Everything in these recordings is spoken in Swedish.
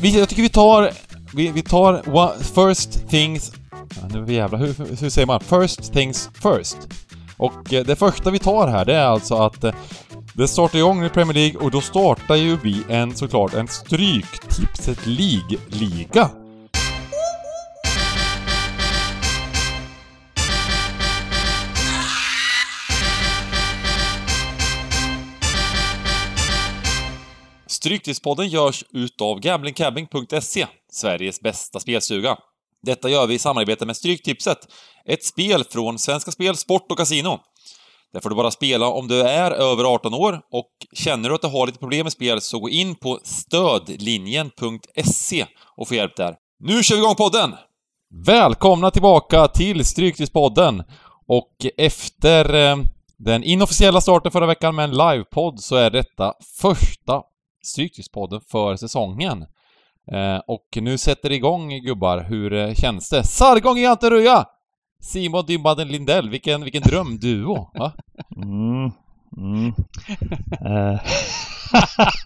Vi, jag tycker vi tar... Vi, vi tar one, first things... Ja, nu jävlar, hur, hur säger man? First things first. Och eh, det första vi tar här, det är alltså att eh, det startar igång i Premier League och då startar ju vi en såklart en Stryktipset League-liga. Stryktipspodden görs utav gamblingcabbing.se, Sveriges bästa spelsuga. Detta gör vi i samarbete med Stryktipset, ett spel från Svenska Spel, Sport och Casino. Där får du bara spela om du är över 18 år och känner du att du har lite problem med spel så gå in på stödlinjen.se och få hjälp där. Nu kör vi igång podden! Välkomna tillbaka till Stryktipspodden! Och efter eh, den inofficiella starten förra veckan med en livepodd så är detta första Stryktipspodden för säsongen. Eh, och nu sätter det igång gubbar, hur eh, känns det? Sargon Giganteruja! Simon Dymbaden Lindell, vilken, vilken drömduo, va? Mm. Mm. Eh,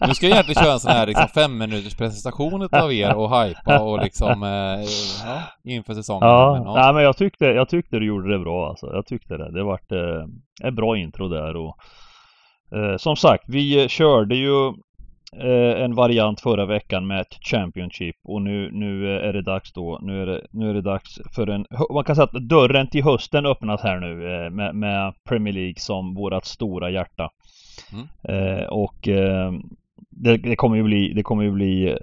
Nu ska jag egentligen köra en sån här liksom fem minuters presentation av er och hypa och liksom eh, ja, inför säsongen. ja, Men, Nej, men jag tyckte, jag tyckte du gjorde det bra alltså. Jag tyckte det. Det vart eh, ett bra intro där och eh, som sagt, vi eh, körde ju en variant förra veckan med ett Championship och nu, nu eh, är det dags då. Nu är det, nu är det dags för en, man kan säga att dörren till hösten öppnas här nu eh, med, med Premier League som vårat stora hjärta. Mm. Eh, och eh, det, det kommer ju bli, det kommer ju bli eh,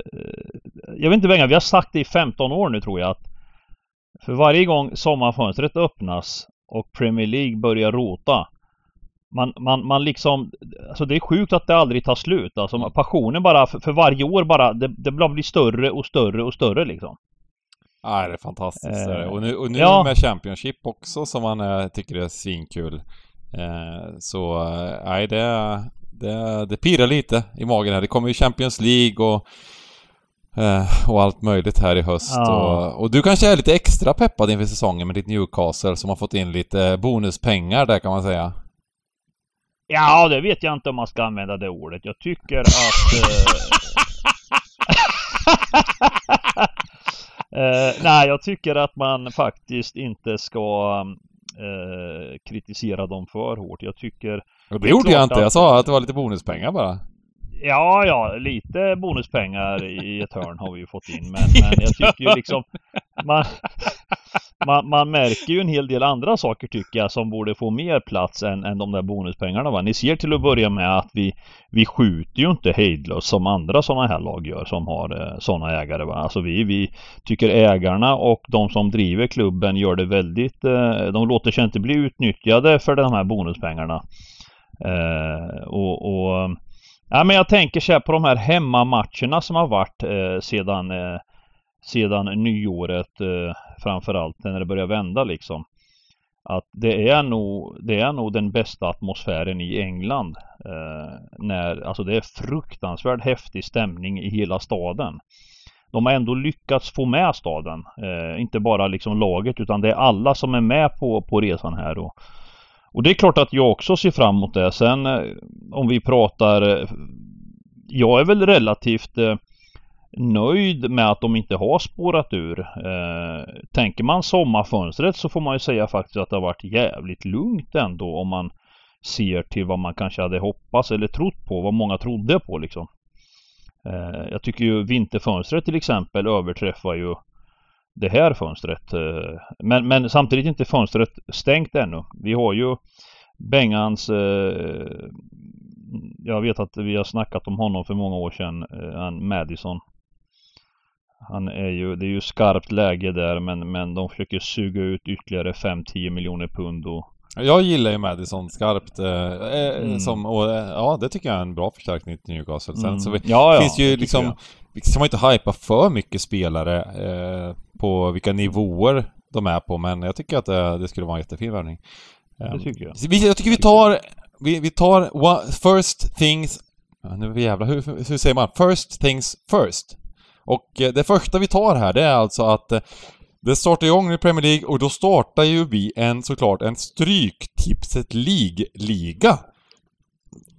Jag vet inte hur länge, vi har sagt det i 15 år nu tror jag att För varje gång sommarfönstret öppnas och Premier League börjar rota man, man, man liksom Alltså det är sjukt att det aldrig tar slut alltså passionen bara för, för varje år bara Det, det blir större och större och större liksom Nej, det är fantastiskt. Eh, och nu, och nu ja. med Championship också som man eh, tycker är svinkul. Eh, så, eh, nej det, det, det pirrar lite i magen här. Det kommer ju Champions League och eh, och allt möjligt här i höst. Ja. Och, och du kanske är lite extra peppad inför säsongen med ditt Newcastle som har fått in lite bonuspengar där kan man säga. Ja det vet jag inte om man ska använda det ordet Jag tycker att eh, eh, Nej jag tycker att man faktiskt inte ska eh, kritisera dem för hårt Jag tycker Och Det det gjorde jag inte. att- Jag sa att det var lite bonuspengar bara. Ja, ja, lite bonuspengar i ett hörn har vi ju fått in. Men, men jag tycker ju liksom man, man, man märker ju en hel del andra saker tycker jag som borde få mer plats än, än de där bonuspengarna. Va? Ni ser till att börja med att vi, vi skjuter ju inte hejdlöst som andra sådana här lag gör som har eh, sådana ägare. Va? Alltså vi, vi tycker ägarna och de som driver klubben gör det väldigt, eh, de låter sig inte bli utnyttjade för de här bonuspengarna. Eh, och, och Ja men jag tänker så här på de här hemmamatcherna som har varit eh, sedan, eh, sedan nyåret eh, framförallt när det börjar vända liksom. Att det är nog, det är nog den bästa atmosfären i England. Eh, när, alltså det är fruktansvärt häftig stämning i hela staden. De har ändå lyckats få med staden. Eh, inte bara liksom laget utan det är alla som är med på, på resan här. Och, och det är klart att jag också ser fram emot det. Sen eh, om vi pratar eh, Jag är väl relativt eh, nöjd med att de inte har spårat ur. Eh, tänker man sommarfönstret så får man ju säga faktiskt att det har varit jävligt lugnt ändå om man ser till vad man kanske hade hoppats eller trott på, vad många trodde på liksom. Eh, jag tycker ju vinterfönstret till exempel överträffar ju det här fönstret. eh, Men, men samtidigt inte fönstret stängt ännu. Vi har ju Bengans eh, Jag vet att vi har snackat om honom för många år sedan, eh, han Madison. Han är ju, det är ju skarpt läge där men, men de försöker suga ut ytterligare 5-10 miljoner pund och Jag gillar ju Madison skarpt. Eh, Mm. som, och, ja, det tycker jag är en bra förstärkning till Newcastle. Sen Mm. så vi, ja, ja, finns ju liksom... ska man inte hypa för mycket spelare eh, på vilka nivåer de är på, men jag tycker att det, det skulle vara en jättefin värvning. Det Eh, tycker jag. vi, jag tycker vi tar... Vi, vi tar one, first things... Nu jävlar, hur, hur säger man? First things first. Och eh, det första vi tar här, det är alltså att eh, det startar igång i Premier League och då startar ju vi en såklart en Stryktipset League-liga.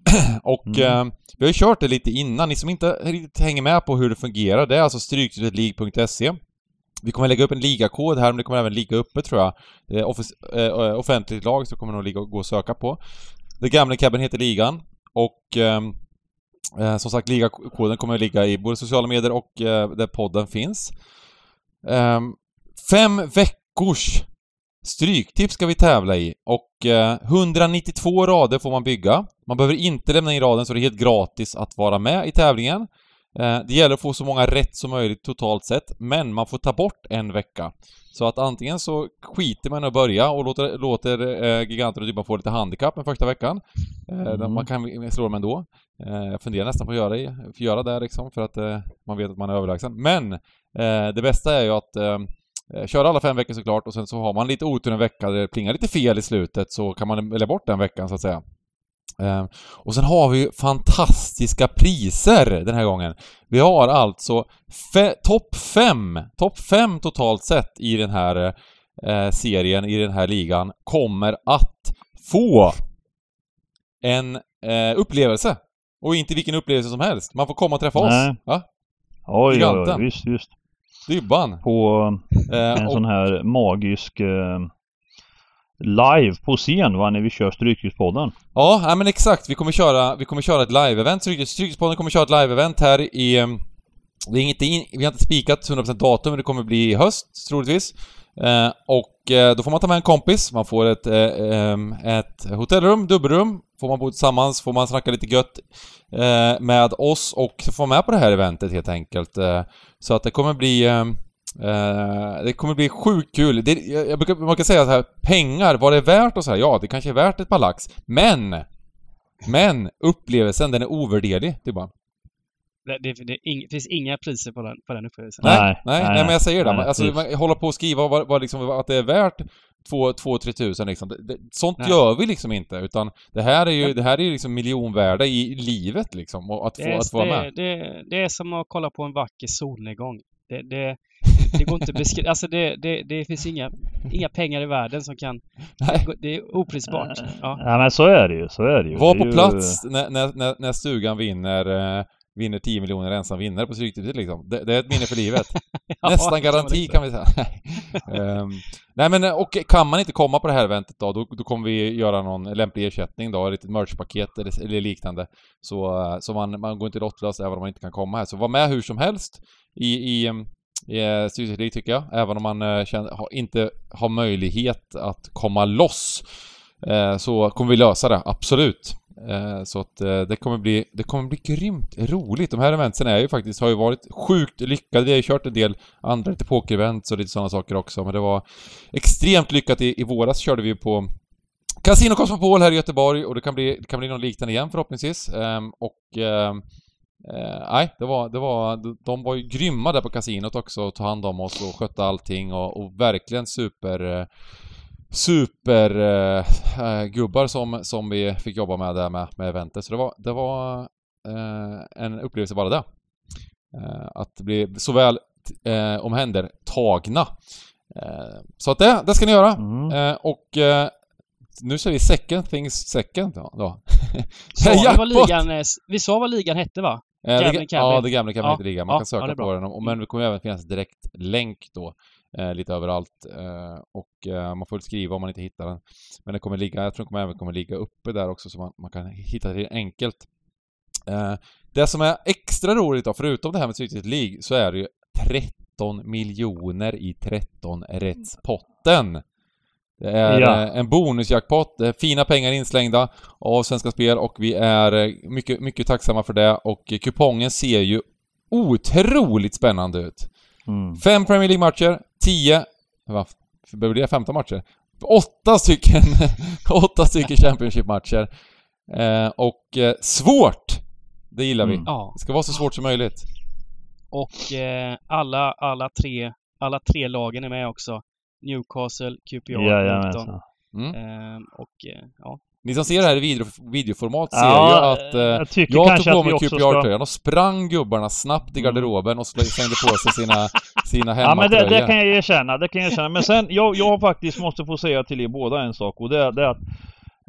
och Mm. eh, vi har ju kört det lite innan. Ni som inte riktigt hänger med på hur det fungerar, det är alltså stryktipsetleague.se. Vi kommer lägga upp en ligakod här, men det kommer även ligga uppe tror jag. Det är offic- eh, offentligt lag, så kommer det nog ligga och gå att söka på. The Gambling Cabin heter ligan. Och ehm, eh, som sagt, ligakoden kommer att ligga i både sociala medier och eh, där podden finns. Ehm, fem veckors Stryktips ska vi tävla i och eh, 192 rader får man bygga. Man behöver inte lämna in raden så det är helt gratis att vara med i tävlingen. Eh, det gäller att få så många rätt som möjligt totalt sett, men man får ta bort en vecka. Så att antingen så skiter man i att börja och låter, låter eh, giganter och Dybban få lite handikapp den första veckan. Eh, Mm. Man kan slå dem ändå. Eh, jag funderar nästan på att göra, det- för göra det liksom, för att man vet att man är överlägsen. Men det bästa är ju att Köra alla fem veckor såklart och sen så har man lite otur en vecka där det plingar lite fel i slutet så kan man välja bort den veckan så att säga. Eh, Och sen har vi ju fantastiska priser den här gången. Vi har alltså topp fem, topp fem totalt sett i den här eh, serien, i den här ligan, kommer att få en eh, upplevelse. Och inte vilken upplevelse som helst. Man får komma och träffa Nej. oss. Ja? Oj, oj, oj, visst, visst. Dybban. På Eh, en och- sån här magisk eh, live på scen va, när vi kör Stryktipspodden. Ja, nej, men exakt. Vi kommer köra, vi kommer köra ett live-event. Stryk- Stryktipspodden kommer köra ett live-event här i... Ehm, det är inget, vi har inte spikat 100% datum, men det kommer bli i höst, troligtvis. Eh, och eh, då får man ta med en kompis, man får ett, eh, ehm, ett hotellrum, dubbelrum, får man bo tillsammans, får man snacka lite gött eh, med oss och få med på det här eventet helt enkelt. Eh, så att det kommer bli... Ehm, Eh, det kommer bli sjukt kul. Det, jag, jag brukar, man kan säga så här, pengar, vad det är värt och så här, ja, det kanske är värt ett par lax. Men! Men upplevelsen, den är ovärderlig. Det är bara... Det, det, det ing, finns inga priser på den, på den upplevelsen. Nej, Nej, nej, nej, nej, men jag säger det. nej, alltså, man håller på att skriva vad, vad liksom, att det är värt 2-3 tusen liksom. Det, det, sånt Nej. gör vi liksom inte, utan det här är ju, det här är ju liksom miljonvärde i livet liksom, och att få, Det är, att få vara det, med. det, det är som att kolla på en vacker solnedgång. Det, det, går inte att beskriva. Alltså det, det, det finns inga, inga pengar i världen som kan... Nej. Det är oprisbart. Ja. Ja men så är det ju, så är det ju. Var på ju- plats när, när, när, när stugan vinner, eh, vinner 10 miljoner ensam vinnare på Stryktipset liksom. Det, det är ett minne för livet. Ja, Nästan garanti kan vi säga. Ehm, nej men och kan man inte komma på det här eventet då, då, då kommer vi göra någon lämplig ersättning då, ett litet merchpaket eller, eller liknande. Så, eh, så man, man går inte lottlös även om man inte kan komma här. Så var med hur som helst i, i, i eh, Stryktipset tycker jag. Även om man eh, känner, ha, inte har möjlighet att komma loss. Eh, så kommer vi lösa det, absolut. Eh, Så att eh, det kommer bli, det kommer bli grymt roligt. De här eventen är ju faktiskt, har ju varit sjukt lyckade. Vi har ju kört en del andra lite pokerevents och lite sådana saker också, men det var extremt lyckat. I, i våras körde vi på Casino Cosmopol här i Göteborg och det kan bli, det kan bli någon liknande igen förhoppningsvis. Ehm, och ehm, eh, nej, det var, det var, de var ju grymma där på kasinot också, ta hand om oss och skötte allting och, och verkligen super eh, super eh, eh, gubbar som, som vi fick jobba med där med, med eventet. Så det var, det var eh, en upplevelse bara det. Eh, att bli så väl eh, omhändertagna. Eh, så att det, det ska ni göra. Mm. Och nu säger vi second things second då. då. Sa vi, vad Jackpot! ligan, vi sa vad ligan hette va? Eh, det, ja, Cabin. det gamla kan Ja, heter liga. Man ja, kan söka ja, på den. Och, men det kommer även finnas direkt länk då. Eh, lite överallt. Eh, och eh, man får skriva om man inte hittar den. Men det kommer ligga, jag tror den kommer även kommer ligga uppe där också så man, man kan hitta det enkelt. Eh, det som är extra roligt då, förutom det här med Stryktipset League, så är det ju 13 miljoner i 13 rättspotten. Det är Ja. eh, en bonusjackpot, fina pengar inslängda av Svenska Spel och vi är eh, mycket, mycket tacksamma för det och eh, kupongen ser ju otroligt spännande ut. Mm. Fem Premier League-matcher, 10... Vad behöver det? 15 matcher? Åtta stycken, åtta stycken Championship-matcher. Eh, och eh, svårt! Det gillar vi. Mm. Ja. Det ska vara så svårt som möjligt. Och eh, alla, alla, tre, alla tre lagen är med också. Newcastle, QPR. Jajamensan. Mm. Eh, och eh, ja. Ni som ser det här i video, videoformat ser Ja, ju att eh, jag tycker jag tog på mig QPR-tröjan och sprang gubbarna snabbt i Mm. garderoben och slängde på sig sina, sina Ja men det, hemmatröjor. det kan jag erkänna, det kan jag erkänna. Men sen, jag, jag faktiskt måste få säga till er båda en sak och det, är- det är att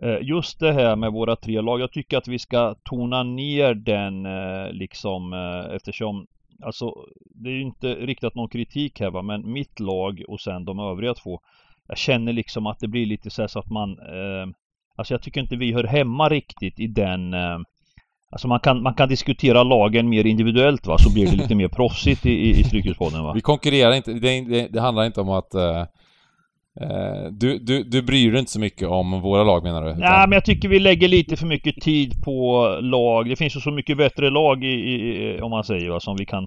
Eh, just det här med våra tre lag. Jag tycker att vi ska tona ner den eh, liksom eftersom Alltså det är ju inte riktat någon kritik här va men mitt lag och sen de övriga två Jag känner liksom att det blir lite så, så att man eh, Alltså jag tycker inte vi hör hemma riktigt i den eh, Alltså man kan, man kan diskutera lagen mer individuellt va, så blir det lite mer proffsigt i, i, i Strykespodden va. Vi konkurrerar inte, det, det, det handlar inte om att uh, du, du, du bryr dig inte så mycket om våra lag menar du? Nej utan... men jag tycker vi lägger lite för mycket tid på lag. Det finns ju så mycket bättre lag i, i om man säger va, som vi kan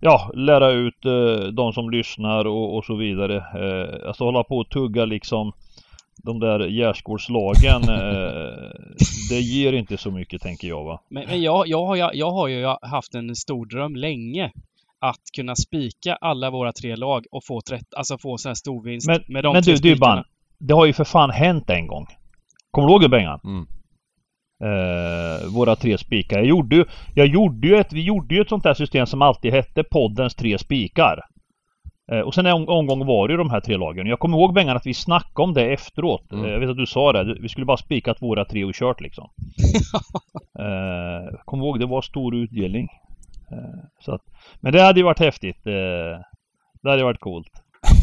Ja, lära ut uh, de som lyssnar och, och så vidare. alltså hålla på och tugga liksom de där gärdsgårdslagen, eh, det ger inte så mycket tänker jag va. Men, men jag, jag, har, jag, jag har ju haft en stor dröm länge att kunna spika alla våra tre lag och få, trätt, alltså få sån här storvinst men, med de Men tre du Dybban, det har ju för fan hänt en gång. Kommer du ihåg Bengan? Mm. Eh, våra tre spikar. Jag gjorde ju, jag gjorde ju ett, vi gjorde ju ett sånt där system som alltid hette poddens tre spikar. Eh, och sen en omgång var det ju de här tre lagen. Jag kommer ihåg Bengan att vi snackade om det efteråt. Mm. Eh, jag vet att du sa det. Vi skulle bara spikat våra tre och kört liksom. eh, kommer ihåg, det var stor utdelning. Eh, så att, men det hade ju varit häftigt. Eh, det hade ju varit coolt.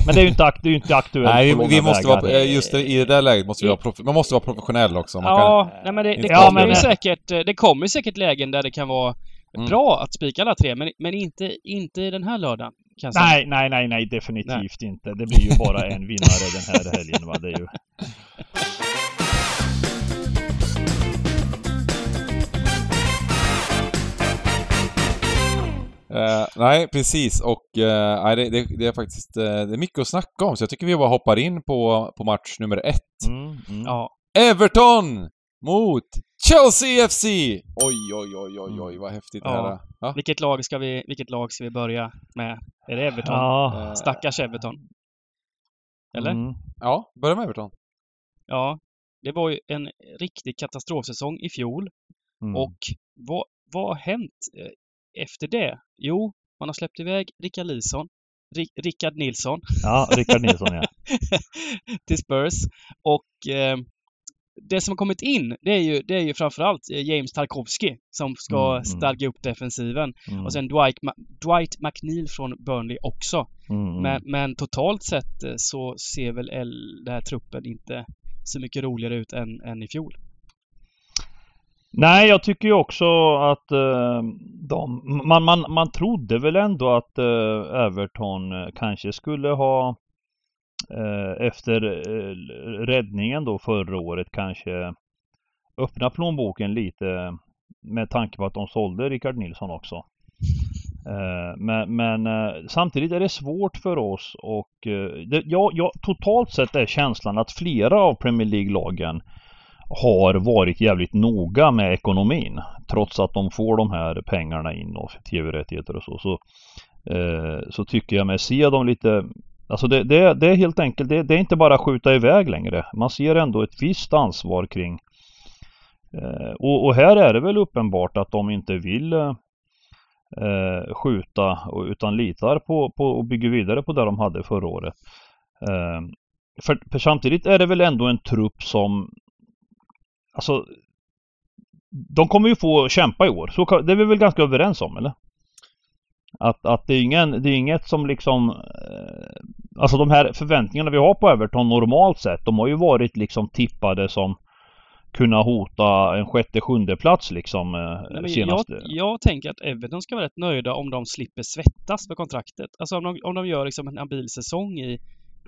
Men det är ju inte, det är inte aktuellt Nej, på vi måste vägar. vara, eh, just i det där läget måste vi vara prof, man måste vara professionell också. Man ja, kan, nej men det, det kommer ja, men, ju säkert, det kommer säkert lägen där det kan vara mm. bra att spika alla tre, men, men inte, inte i den här lördagen. Nej, nej, nej, nej, definitivt nej. inte. Det blir ju bara en vinnare den här helgen va. Det är ju... Uh, nej, precis. Och uh, nej, det, det, det, är faktiskt uh, det är mycket att snacka om, så jag tycker vi bara hoppar in på, på match nummer ett. Mm, mm. Ja. Everton mot Chelsea FC! Oj, oj, oj, oj, oj, vad häftigt ja. det här är. Ja. Vilket, lag ska vi, vilket lag ska vi börja med? Är det Everton? Ja. Stackars Everton. Eller? Mm. Ja, börja med Everton. Ja, det var ju en riktig katastrofsäsong i fjol. Mm. Och vad, vad har hänt eh, efter det? Jo, man har släppt iväg Rickard Nilsson. Rickard Nilsson. Ja, Rickard Nilsson ja. till Spurs. Och eh, det som har kommit in, det är ju, det är ju framförallt eh, James Tarkovsky som ska mm, mm. stärka upp defensiven. Mm. Och sen Dwight, Dwight McNeil från Burnley också. Mm, mm, men, men, totalt sett eh, så ser väl den här truppen inte så mycket roligare ut än, än i fjol. Nej, jag tycker ju också att eh, de, man, man, man trodde väl ändå att eh, Everton eh, kanske skulle ha Eh, efter eh, räddningen då förra året kanske öppna plånboken lite med tanke på att de sålde Rickard Nilsson också. Eh, men, men eh, samtidigt är det svårt för oss och eh, det, ja, ja, totalt sett är känslan att flera av Premier League-lagen har varit jävligt noga med ekonomin. Trots att de får de här pengarna in och tv-rättigheter och så. Så, eh, så tycker jag mig se dem lite Alltså det, det, det är helt enkelt, det, det, är inte bara skjuta iväg längre. Man ser ändå ett visst ansvar kring eh, och, och, här är det väl uppenbart att de inte vill eh, skjuta utan litar på, på och bygger vidare på det de hade förra året. Eh, för, för, samtidigt är det väl ändå en trupp som Alltså De kommer ju få kämpa i år. Så, det är vi väl ganska överens om eller? Att, att det, är ingen, det är inget som liksom eh, Alltså de här förväntningarna vi har på Everton normalt sett De har ju varit liksom tippade som Kunna hota en sjätte, sjunde plats liksom eh, Nej, senaste. Jag, jag, tänker att Everton ska vara rätt nöjda om de slipper svettas med kontraktet. Alltså om de, om de gör liksom en habil säsong i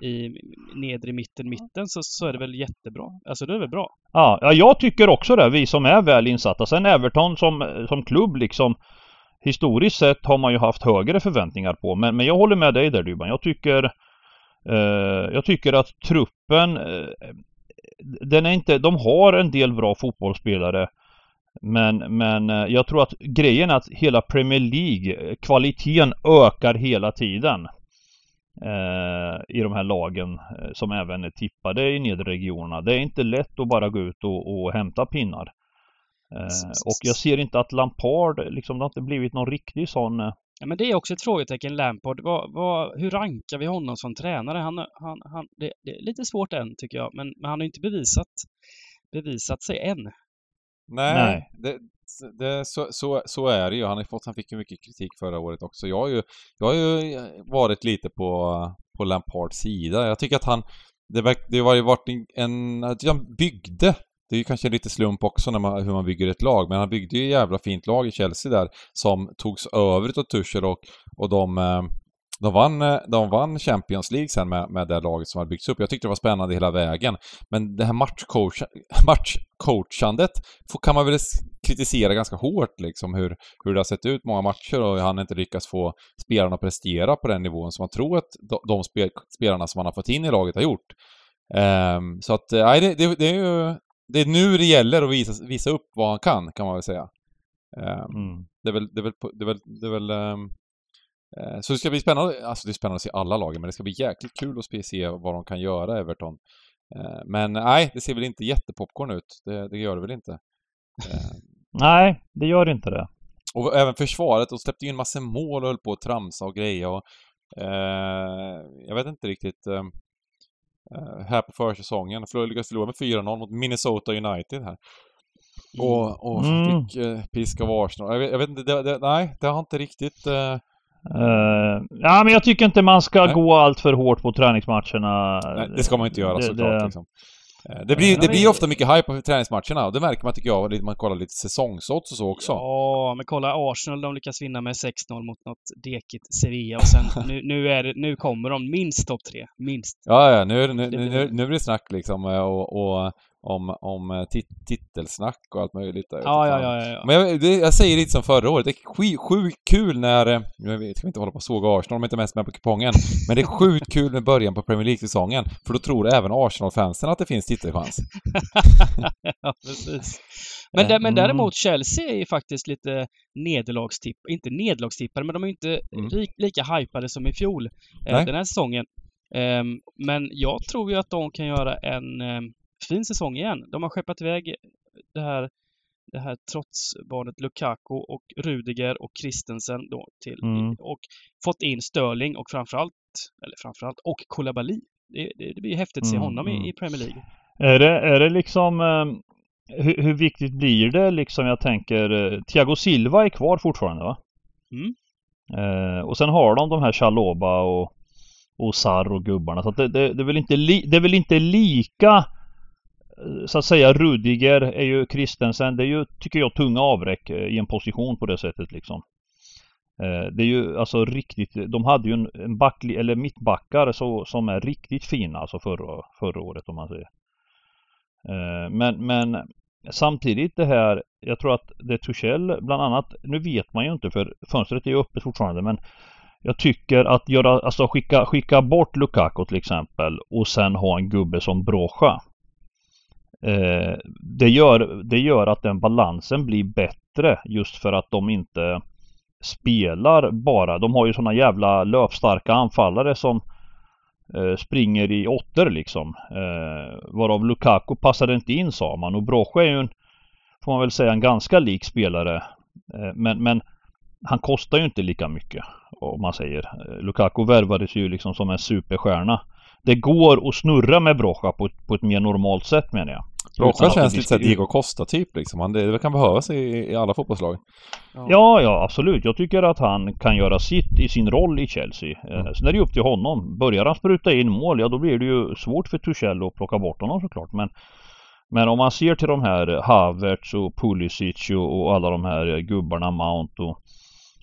i nedre mitten, mitten så, så är det väl jättebra. Alltså det är väl bra. Ja, ja jag tycker också det. Vi som är väl insatta. Sen Everton som, som klubb liksom historiskt sett har man ju haft högre förväntningar på. Men, men jag håller med dig där Dybban. Jag tycker eh, Jag tycker att truppen eh, Den är inte, de har en del bra fotbollsspelare men, men eh, jag tror att grejen är att hela Premier League, kvaliteten ökar hela tiden. Eh, I de här lagen eh, som även är tippade i nedre regionerna. Det är inte lätt att bara gå ut och, och hämta pinnar. Eh, och jag ser inte att Lampard, liksom det har inte blivit någon riktig sån Ja, men det är också ett frågetecken, Lampard. Vad, vad, hur rankar vi honom som tränare? Han, han, han, det, det, är lite svårt än, tycker jag, men, men han har inte bevisat bevisat sig än. Nej, Nej. Det, det, så, så, så är det ju. Han, har fått, han fick ju mycket kritik förra året också. Jag har ju, jag har ju varit lite på, på Lampards sida. Jag tycker att han... Det, verk, det har ju varit en... en att han byggde det är ju kanske lite slump också när man, hur man bygger ett lag, men han byggde ju ett jävla fint lag i Chelsea där som togs över av Tuchel och, och de, eh, de, vann, eh, de vann Champions League sen med, med det laget som hade byggts upp. Jag tyckte det var spännande hela vägen. Men det här matchcoach, matchcoachandet kan man väl kritisera ganska hårt liksom hur, hur det har sett ut många matcher och han inte lyckats få spelarna att prestera på den nivån som man tror att de, de spel, spelarna som man har fått in i laget har gjort. Um, så att, nej, det, det, det är ju det är nu det gäller att visa, visa upp vad han kan, kan man väl säga. Um, mm. Det är väl, det är väl, det är väl, det är väl um, så det ska bli spännande, alltså det är spännande att se alla lagen, men det ska bli jäkligt kul att se vad de kan göra, Everton. Uh, men nej, det ser väl inte jättepopcorn ut, det, det gör det väl inte. Uh, nej, det gör inte det. Och även försvaret, de släppte ju in massor mål och höll på att tramsa och greja och jag vet inte riktigt uh, här på försäsongen. Förlor, lyckades förlora med 4-0 mot Minnesota United här. Och, och mm. fick uh, pisk av Arsenal. Jag vet, jag vet inte, det, det, nej, det har inte riktigt... Uh... Uh, ja, men jag tycker inte man ska nej. gå allt för hårt på träningsmatcherna. Nej, det ska man inte göra det, såklart. Det... Liksom. Eh, det blir, det blir ofta mycket hype på träningsmatcherna och det märker man tycker jag, man kollar lite säsongsodds och så också. Ja, men kolla Arsenal, de lyckas vinna med 6-0 mot något dekigt Sevilla och sen nu, nu, är det, nu kommer de minst topp tre. Minst. Ja, ja, nu, nu, nu, nu blir det snack liksom eh, och, och om, om eh, tit titelsnack och allt möjligt. Ja, ja, ja, ja, Men jag, det, jag säger lite som förra året, det är sjukt kul när... Eh, jag vet, ska inte hålla på och såga Arsenal, de är inte mest med på kupongen. Men det är sjukt kul med början på Premier League-säsongen, för då tror även Arsenal-fansen att det finns titelchans. ja, precis. Men, där, men mm. däremot Chelsea är ju faktiskt lite nederlagstipp, inte nederlagstippare, men de är ju inte mm. lika hypade som i fjol, eh, den här säsongen. Um, men jag tror ju att de kan göra en um, fin säsong igen. De har skeppat iväg det här, det här trotsbarnet Lukaku och Rudiger och Christensen då till mm. och fått in Sterling och framförallt, eller framförallt, och Koulibaly. Det, det, det blir häftigt att se mm, honom mm. i, i, Premier League. Är det, är det liksom um, hur, hur, viktigt blir det liksom? Jag tänker uh, Thiago Silva är kvar fortfarande va? Mm. Uh, och sen har de de här Chaloba och och Sarr och gubbarna. Så det, det, det, är väl inte li, det är väl inte lika så att säga Rudiger är ju Kristensen, det är ju, tycker jag, tunga avräck eh, i en position på det sättet liksom. Eh, det är ju alltså riktigt, de hade ju en, en back, eller mittbackar så, som är riktigt fina alltså förra, förra året om man säger. Eh, men, men samtidigt det här, jag tror att det Tuchel bland annat, nu vet man ju inte för fönstret är ju öppet fortfarande men jag tycker att göra, alltså skicka, skicka bort Lukaku till exempel och sen ha en gubbe som Brocha. Eh, det, gör, det gör att den balansen blir bättre just för att de inte spelar bara. De har ju sådana jävla löpstarka anfallare som eh, springer i åttor liksom. Eh, varav Lukaku passade inte in sa man och Broche är ju en, får man väl säga, en ganska lik spelare. Eh, men, men han kostar ju inte lika mycket om man säger. Eh, Lukaku värvades ju liksom som en superstjärna det går att snurra med Brocha på, på ett mer normalt sätt menar jag. Brocha känns lite såhär Diego Costa typ liksom. det, det kan behövas i, i alla fotbollslag. Ja. ja, absolut. Jag tycker att han kan göra sitt i sin roll i Chelsea. Eh, mm. Sen är det upp till honom. Börjar han spruta in mål, ja då blir det ju svårt för Tuchel att plocka bort honom såklart. Men, men om man ser till de här Havertz och Pulisic och, och alla de här gubbarna Mount och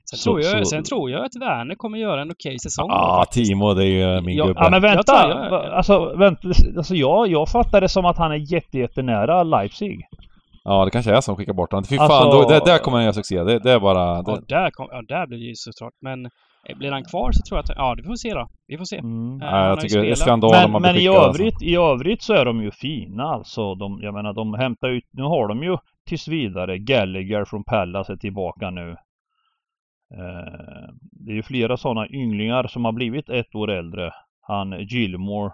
Sen, så, tror jag, så... sen tror jag att Werner kommer göra en okej säsong. Ja, ah, Timo det är ju min ja, gubbe. Ja, men vänta! Jag jag, alltså, vänta, alltså jag, jag fattar det som att han är jätte, jättenära Leipzig. Ja, det kanske är som skickar bort honom. Fy alltså, fan, då, där, där kommer han göra succé. Det, det är bara... Det... Ja, där, kom, ja, där blir det ju såklart. Men eh, blir han kvar så tror jag att... Ja, det får vi se då. Vi får se. Mm. Uh, ja, jag tycker det är skandal Men, om men i övrigt, alltså. i övrigt så är de ju fina alltså. De, jag menar, de hämtar ut... Nu har de ju tills vidare Gallagher från Pallas är tillbaka nu. Eh, det är ju flera sådana ynglingar som har blivit ett år äldre. Han Gilmore.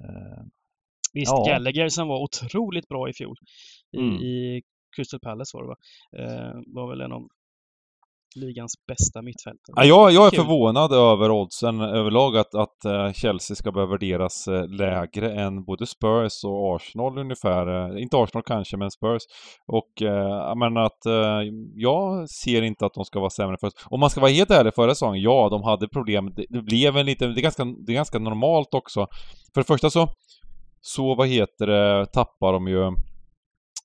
Eh, Visst, ja. Gallagher som var otroligt bra i fjol i, mm. i Crystal Palace var det va? Eh, var väl en av ligans bästa mittfältare. Ja, jag, jag är Kul. förvånad över oddsen överlag att, att eh, Chelsea ska behöva värderas eh, lägre än både Spurs och Arsenal ungefär. Eh, Inte Arsenal kanske, men Spurs. Och jag menar att jag ser inte att de ska vara sämre för Om man ska vara helt ärlig förra säsongen, ja, de hade problem. Det, det blev en liten, det är, ganska, det är ganska normalt också. För det första så, så vad heter det, tappar de ju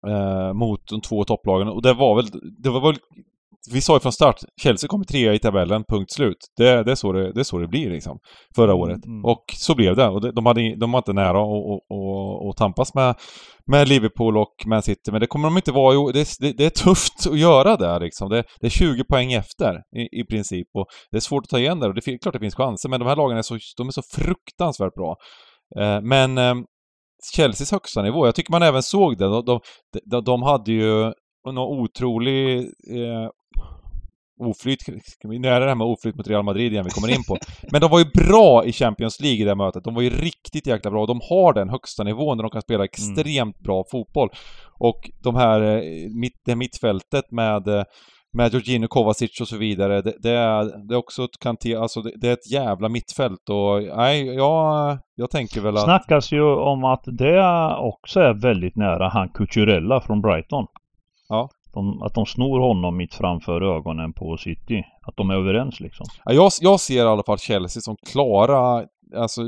eh, mot de två topplagen och det var väl, det var väl vi sa ju från start, Chelsea kommer trea i tabellen, punkt slut. Det, det, är, så det, det är så det blir liksom. Förra året. Mm. Och så blev det. Och det, de, hade, de var inte nära att tampas med, med Liverpool och Man City. Men det kommer de inte vara. Det, det, det är tufft att göra det liksom. Det, det är 20 poäng efter i, i princip. Och det är svårt att ta igen där. Och det är klart det finns chanser, men de här lagen är så, de är så fruktansvärt bra. Eh, men eh, Chelseas högsta nivå, jag tycker man även såg det. De, de, de, de hade ju någon otrolig eh, oflyt, nu är det här med oflyt mot Real Madrid igen vi kommer in på. Men de var ju bra i Champions League i det här mötet. De var ju riktigt jäkla bra. De har den högsta nivån där de kan spela extremt bra fotboll. Och de här, eh, mitt, det mittfältet med eh, med Georgino Kovacic och så vidare. Det, det, är, det är också ett Kanté, alltså det, det, är ett jävla mittfält och nej, jag, jag tänker väl att... Snackas ju om att det också är väldigt nära han Cucurella från Brighton. Ja. De, att de snor honom mitt framför ögonen på City. Att de är överens liksom. Ja, jag, jag ser i alla fall Chelsea som klara Alltså,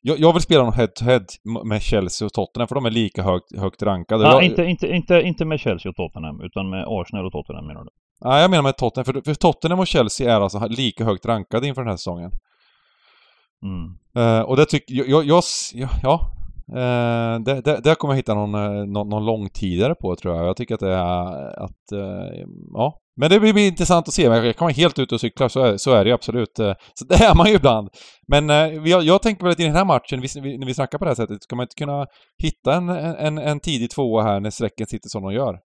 jag, jag vill spela någon head-to-head med Chelsea och Tottenham för de är lika högt, högt rankade. Ja, jag, inte, inte, inte, inte med Chelsea och Tottenham utan med Arsenal och Tottenham menar du? Nej, jag menar med Tottenham. För, för Tottenham och Chelsea är alltså lika högt rankade inför den här säsongen. Mm. Uh, och det tycker jag, jag, jag, ja. Eh, det, det, kommer jag hitta någon, eh, någon, någon långtidare på tror jag. Jag tycker att det är eh, att, eh, ja. Men det blir, blir intressant att se. Jag kan vara helt ute och cykla, så är, så är det ju absolut. Eh, så det är man ju ibland. Men jag, jag tänker väl att i den här matchen, vi, när vi snackar på det här sättet, ska man inte kunna hitta en, en, en tidig tvåa här när strecken sitter som de gör?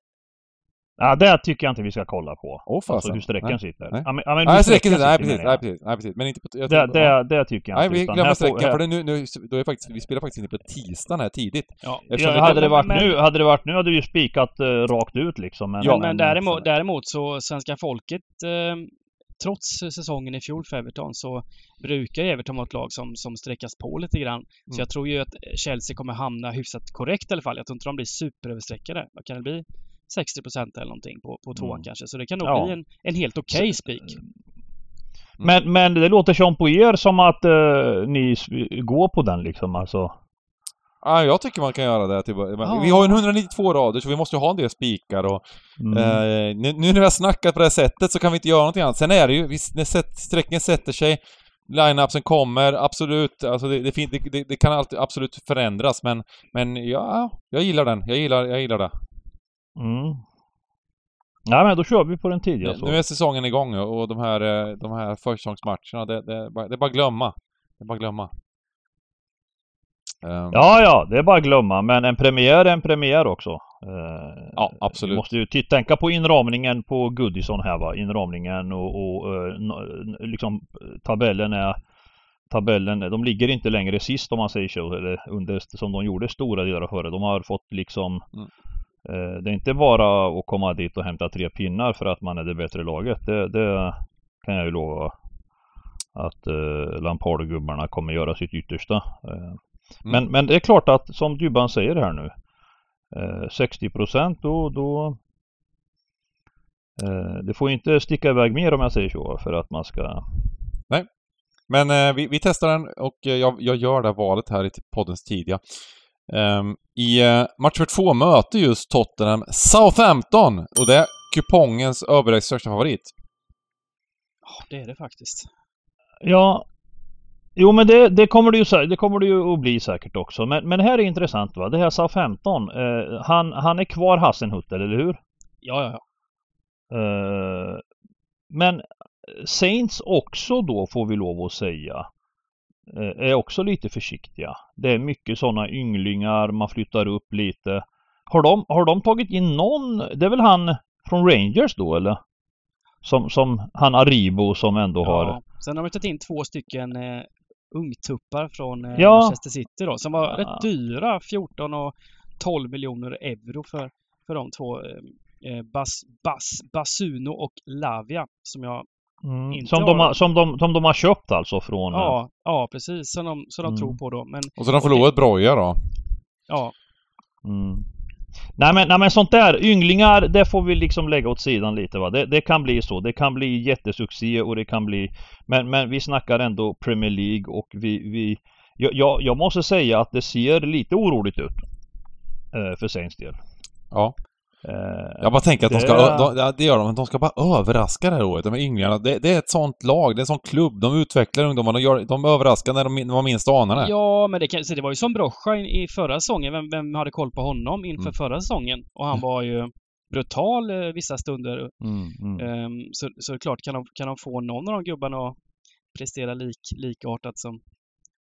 Ja, det tycker jag inte vi ska kolla på. Åh fasen. Alltså hur strecken nej. sitter. Nej, ja, men, ja, men nej hur strecken sitter, nej precis, nej jag. precis, nej precis. Men inte på... Jag Det, det, det tycker jag Nej, inte. vi utan glömmer här- för det nu, nu, då är faktiskt, vi spelar faktiskt inte på tisdagen här tidigt. Ja, Ja, hade det varit men- nu, hade det varit nu hade vi ju spikat eh, rakt ut liksom. Men, Ja, men däremot, däremot så svenska folket eh, Trots säsongen i fjol för Everton så brukar ju Everton vara ett lag som, som sträckas på lite grann. Så Mm. jag tror ju att Chelsea kommer hamna hyfsat korrekt i alla fall. Jag tror inte de blir superöverstreckade. Vad kan det bli? 60% eller någonting på, på tvåan Mm. kanske. Så det kan nog Ja. bli en, en helt okej spik. men, men det låter som på er som att eh, ni går på den liksom alltså. Ja, jag tycker man kan göra det. Men Ja. Vi har ju en 192 rader så vi måste ju ha en del spikar och Mm. eh, nu, nu när vi har snackat på det här sättet så kan vi inte göra någonting annat. Sen är det ju, vi, när set, sätter sig, line-upsen kommer, absolut, alltså det, det, det, det kan alltid absolut förändras men, men ja, jag gillar den. Jag gillar, jag gillar det. Mm. Ja men då kör vi på den tidiga så. Nu är säsongen igång och de här, eh, de här försäsongsmatcherna, det, det, är bara- det är bara glömma. Det är bara glömma. Ehm, Ja, ja, det är bara att glömma. Men en premiär är en premiär också. Eh, Ja, absolut. Vi måste ju tänka på inramningen på Goodison här va. Inramningen och, och n- liksom tabellen är Tabellen, de ligger inte längre sist om man säger så, eller under, som de gjorde stora delar förra. De har fått liksom Mm. Eh, Det är inte bara att komma dit och hämta tre pinnar för att man är det bättre laget. Det, det kan jag ju lova att eh, Lampard och gubbarna kommer göra sitt yttersta. Eh, men, men det är klart att som Dybban säger här nu eh, 60 procent då, då eh, Det får inte sticka iväg mer om jag säger så för att man ska Men eh, vi, vi testar den och eh, jag, jag gör det valet här i poddens tidiga. Ehm, I eh, match för två möter just Tottenham Southampton och det är kupongens överlägset största favorit. Ja, det är det faktiskt. Ja Jo men det, det, kommer det, ju, det kommer det ju att bli säkert också. Men, men det här är intressant va. Det här Southampton. Eh, han, han är kvar Hassenhutter, eller hur? Ja, ja, ja. Eh, men Saints också då får vi lov att säga är också lite försiktiga. Det är mycket sådana ynglingar, man flyttar upp lite. Har de, har de tagit in någon? Det är väl han från Rangers då eller? Som, som han Aribo som ändå har... ja. Sen har de tagit in två stycken eh, ungtuppar från eh, Ja. Manchester City då, som var Ah. rätt dyra. 14 och 12 miljoner euro för, för de två. Eh, eh, Bas, Bas, Basuno och Lavia som jag Mm. Som, de har- som, de, som de har köpt alltså från... eh, Ja, ja precis. Som de, som de Mm. tror på då. Men Och så de förlorat Broja då. ja, Mm. Nej men, nej men sånt där, ynglingar, det får vi liksom lägga åt sidan lite va. Det, det kan bli så. Det kan bli jättesuccé och det kan bli... Men, men vi snackar ändå Premier League och vi... vi jag, jag, jag måste säga att det ser lite oroligt ut. Eh, för Saints del. Ja. Eh, Jag bara tänker att de ska, Det- de, det gör de, de ska bara överraska det här året, de här ynglingarna. Det, det är ett sånt lag, det är en sån klubb, de utvecklar ungdomar, de, gör, de överraskar när de, när man minst anar det. ja men det, kan, det var ju som Brocha i, i förra säsongen. Vem, vem hade koll på honom inför Mm. förra säsongen? Och han var ju brutal eh, vissa stunder. mm, mm. Ehm, så, så klart, kan de, kan de få någon av de gubbarna att prestera lik, likartat som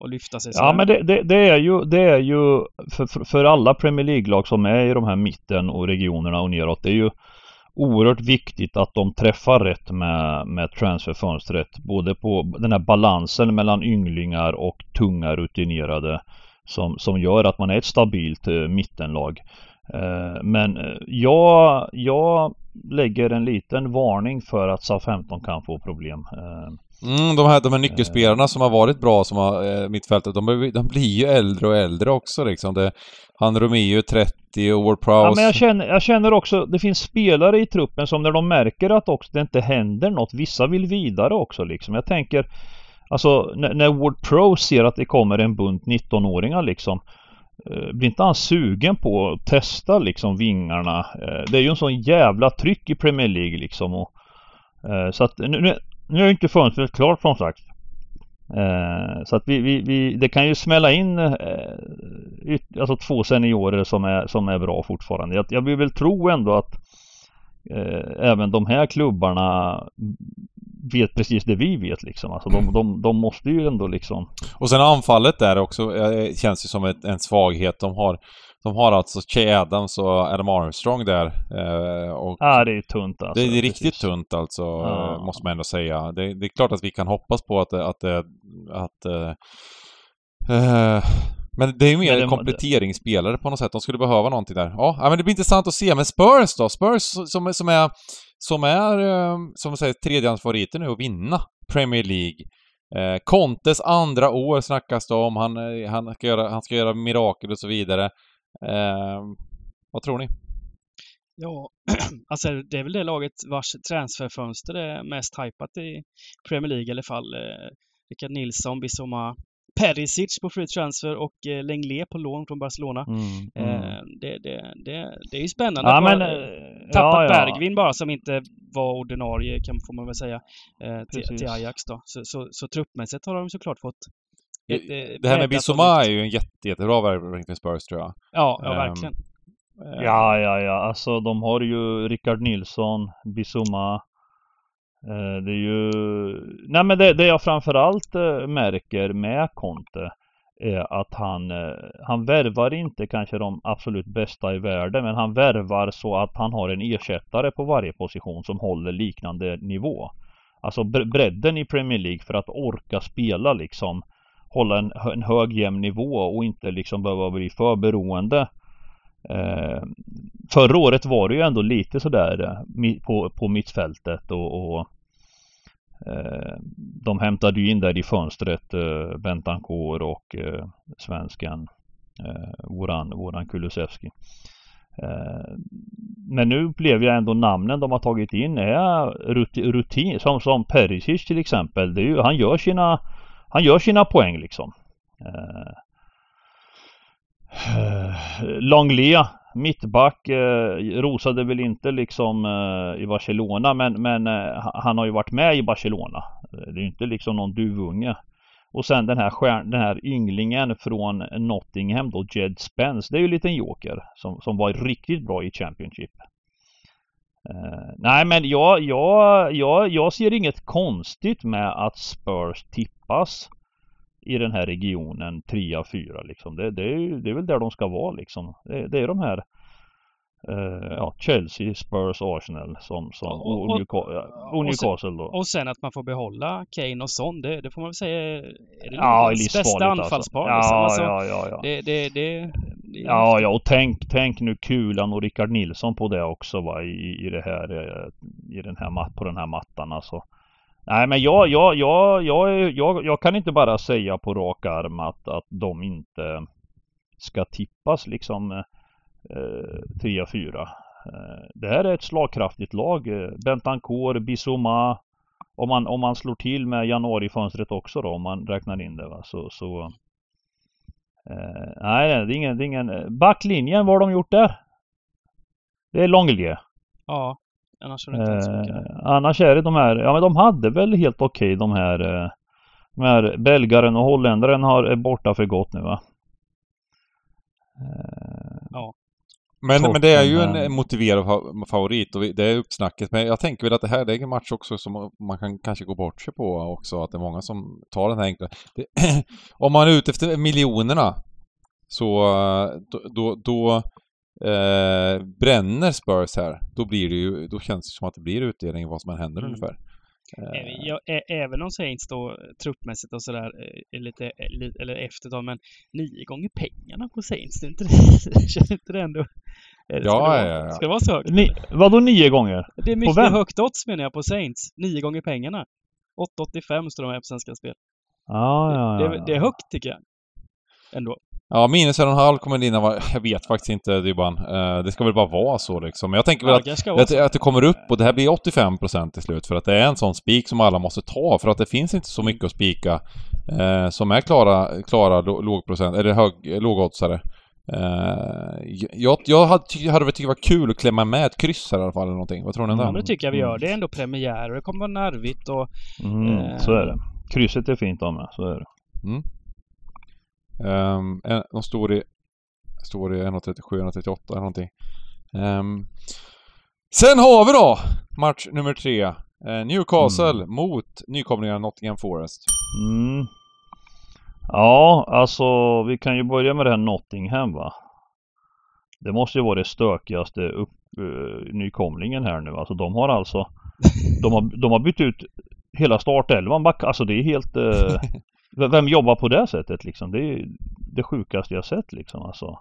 och lyfta sig Ja men det, det, det är ju, det är ju för, för, för alla Premier League-lag som är i de här mitten och regionerna och neråt. Det är ju oerhört viktigt att de träffar rätt med, med transferfönstret. Både på den här balansen mellan ynglingar och tunga rutinerade. Som, som gör att man är ett stabilt eh, mittenlag. Eh, men eh, jag, jag lägger en liten varning för att SA-15 kan få problem. Eh, Mm, de här, de här nyckelspelarna som har varit bra som har eh, mittfältet, de, blir- de blir ju äldre och äldre också liksom. Det, han Romeo är 30 och Ward Ja, Prowse... men jag känner, jag känner också, det finns spelare i truppen som när de märker att också det inte händer något, vissa vill vidare också liksom. Jag tänker, alltså när, när Ward Pro ser att det kommer en bunt 19-åringar liksom, eh, blir inte han sugen på att testa liksom vingarna? Eh, det är ju en sån jävla tryck i Premier League liksom. Och, eh, så att nu, nu, är ju inte fönstret klart som sagt. Eh, så att vi, vi, vi, det kan ju smälla in eh, yt, alltså två seniorer som är, som är bra fortfarande. Jag, jag vill väl tro ändå att eh, även de här klubbarna vet precis det vi vet liksom. Alltså de, de, de måste ju ändå liksom Och sen anfallet där också eh, känns ju som ett, en svaghet. De har, de har alltså Che Adams och Adam Armstrong där. Eh, och Ja, det är ju tunt alltså. det, det är riktigt tunt alltså, Ja. eh, måste man ändå säga. Det, det är klart att vi kan hoppas på att. Att, det- att, eh, eh, men det är ju mer det- kompletteringsspelare på något sätt. De skulle behöva någonting där. Ja, men det blir intressant att se. Men Spurs då? Spurs som, är- som är, som är, eh, som säger, tredjehandsfavoriter nu att vinna Premier League. Eh, Contes andra år snackas det om. Han, eh, han, ska göra, han ska göra mirakel och så vidare. Eh, vad tror ni? Ja, alltså det är väl det laget vars transferfönster är mest hypat i Premier League i alla fall. Eh, Rickard Nilsson, Bissoma, Perisic på free transfer och eh, Lenglet på lån från Barcelona. Mm, mm. Eh, det, det, det, det är ju spännande. Ja att men... eh, Tappat ja. Bergvin bara som inte var ordinarie kan, får man väl säga eh, till, till Ajax då. Så, så, så truppmässigt har de såklart fått Det här med Bissoma är ju en jätte, jättebra värvning för Spurs tror jag. Ja, ja Ehm, verkligen. Eh, Ja, ja, ja. Alltså de har ju Rickard Nilsson, Bissoma. Eh, det är ju... Nej men det, det jag framförallt eh, märker med Conte är att han, han värvar inte kanske de absolut bästa i världen men han värvar så att han har en ersättare på varje position som håller liknande nivå. Alltså bre- bredden i Premier League för att orka spela liksom hålla en, en hög jämn nivå och inte liksom behöva bli för beroende. Eh, förra året var det ju ändå lite sådär eh, på, på mittfältet och, och eh, de hämtade ju in där i fönstret eh, Bentancourt och eh, svensken eh, våran, våran Kulusevski. Eh, men nu blev jag ändå namnen de har tagit in är rutin, rutin som, som Perisic till exempel. Det är ju, han, gör sina, han gör sina poäng liksom. Eh, Eh, mittback, eh, rosade väl inte liksom eh, i Barcelona men, men eh, han har ju varit med i Barcelona. Det är ju inte liksom någon duvunge. Och sen den här, stjärn, den här ynglingen från Nottingham då, Jed Spence. Det är ju en liten joker som, som var riktigt bra i Championship. Uh, nej men jag, jag, jag, jag ser inget konstigt med att Spurs tippas i den här regionen 3 4 liksom. Det, det, är, det är väl där de ska vara liksom. Det, det är de här eh, ja, Chelsea, Spurs, Arsenal som, som Och- och, och- och Newcastle då. Och sen att man får behålla Kane och Son, det, det får man väl säga är det Ja, bästa alltså. anfallspar. Ja, liksom. Alltså, ja, ja, ja. Det, det, det, Ja, ja och tänk, tänk nu Kulan och Rickard Nilsson på det också va i, i det här eh, i den här mat, på den här mattan alltså. Nej men jag, jag, jag, jag, jag, jag kan inte bara säga på rak arm att, att de inte ska tippas liksom eh, 3-4. Eh, det här är ett slagkraftigt lag. Eh, Bentancourt, Bissoma. Om man, om man slår till med januarifönstret också då, om man räknar in det va, så, så eh, Nej, det är ingen, det är ingen... Backlinjen, vad har de gjort där? Det är Långelge. Ja, annars är det inte så mycket. Eh, annars är det de här, ja men de hade väl helt okej de här eh, De här belgaren och holländaren har, är borta för gott nu va? Eh, Ja. Men, men det är ju en motiverad fa- favorit och det är uppsnacket. Men jag tänker väl att det här det är en match också som man kan kanske gå bort sig på också. Att det är många som tar den här enkla. Det, om man är ute efter miljonerna så eh, då, då, då eh, bränner Spurs här. Då blir det ju, då känns det som att det blir utdelning vad som än händer Mm. ungefär. Eh, Även- Ja, ä- även om Saints då eh, truppmässigt och sådär eh, är lite, eller efter då, men nio gånger pengarna på Saints, det är inte det, känner inte det ändå? Ska, Ja, det vara, ja, ja. ska det vara så högt? ni, vadå nio gånger? Det är mycket vem? högt odds menar jag på Saints. Nio gånger pengarna. 8,85 står de här på Svenska Spel. Ja, ja, Det, ja, är- det är högt tycker jag. Ändå. Ja, minus en och en halv kommer Lina vara... Jag vet faktiskt inte Dybban. Eh, det ska väl bara vara så liksom. Men jag tänker väl Ja, att Att, att det kommer upp och det här blir 85% till slut för att det är en sån spik som alla måste ta för att det finns inte så mycket att spika eh, som är klara, klara lågprocent, eller hög, lågoddsare. Eh, jag, jag hade, hade väl tyckt det var kul att klämma med ett kryss här i alla fall eller någonting. Vad tror ni om Ja, det? men det tycker jag vi gör. Det är ändå premiär och det kommer vara nervigt och Mm, Eh. så är det. Krysset är fint av med, så är det. Um, de står i, står i 1.37, 1.38 eller någonting. Ehm, sen har vi då match nummer tre. Eh, Newcastle mot nykomlingarna Nottingham Forest. Mm. Ja, alltså vi kan ju börja med det här Nottingham va. Det måste ju vara det stökigaste upp, eh, nykomlingen här nu. Alltså de har alltså De har, de har bytt ut hela startelvan. Alltså det är helt v- Vem jobbar på det sättet liksom? Det är det sjukaste jag sett liksom alltså.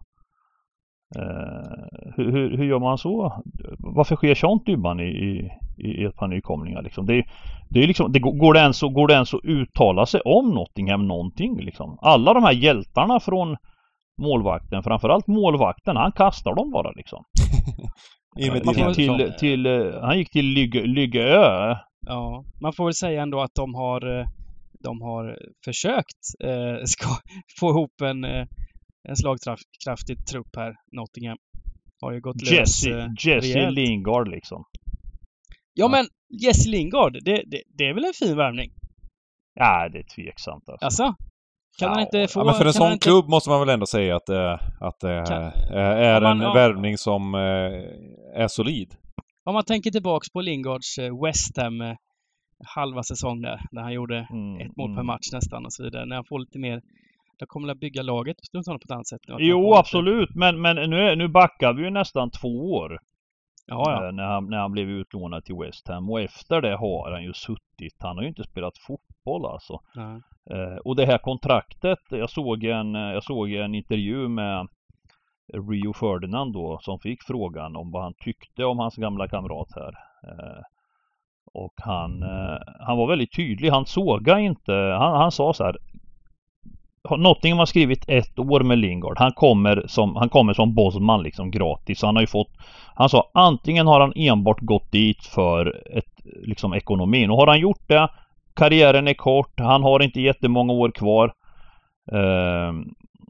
Eh, hur, hur, hur gör man så? Varför sker sånt Dybban i, i, i ett par nykomlingar liksom? Det, det är liksom, det går, det ens, går det ens att uttala sig om Nottingham någonting liksom? Alla de här hjältarna från målvakten, framförallt målvakten, han kastar dem bara liksom. Gick till, Andersson. till, eh, han gick till Lygge, Lyggeö. ja, man får väl säga ändå att de har eh, de har försökt eh, ska få ihop en, eh, en slagkraftig trupp här, Nottingham. Har ju gått lös Jesse, eh, Jesse rejält. Lingard liksom. Ja men Jesse Lingard, det, det, det är väl en fin värvning? Ja, det är tveksamt alltså. Alltså? Kan han Ja, inte få... Ja, men för en han sån inte, klubb måste man väl ändå säga att, eh, att det Kan- eh, är Ja, man- en ja. värvning som eh, är solid. Om man tänker tillbaks på Lingards West Ham halva säsong där, när han gjorde Mm, ett mål per mm. match nästan och så vidare. När han får lite mer... Då kommer att bygga laget runt honom på ett annat sätt. nu, Jo, absolut. Men, men nu, är- nu backar vi ju nästan två år. Ja, ja. eh, När, han, när han blev utlånad till West Ham. Och efter det har han ju suttit. Han har ju inte spelat fotboll alltså. ja. Eh, och det här kontraktet. Jag såg en, jag såg en intervju med Rio Ferdinand då. Som fick frågan om vad han tyckte om hans gamla kamrat här. Eh, och han, eh, han var väldigt tydlig. Han sågade inte. Han, han sa så här. Nottingham har skrivit ett år med Lingard. Han kommer som, han kommer som Bosman liksom gratis. Han har ju fått Han sa antingen har han enbart gått dit för ett, liksom ekonomin. Och har han gjort det Karriären är kort. Han har inte jättemånga år kvar. Ehm,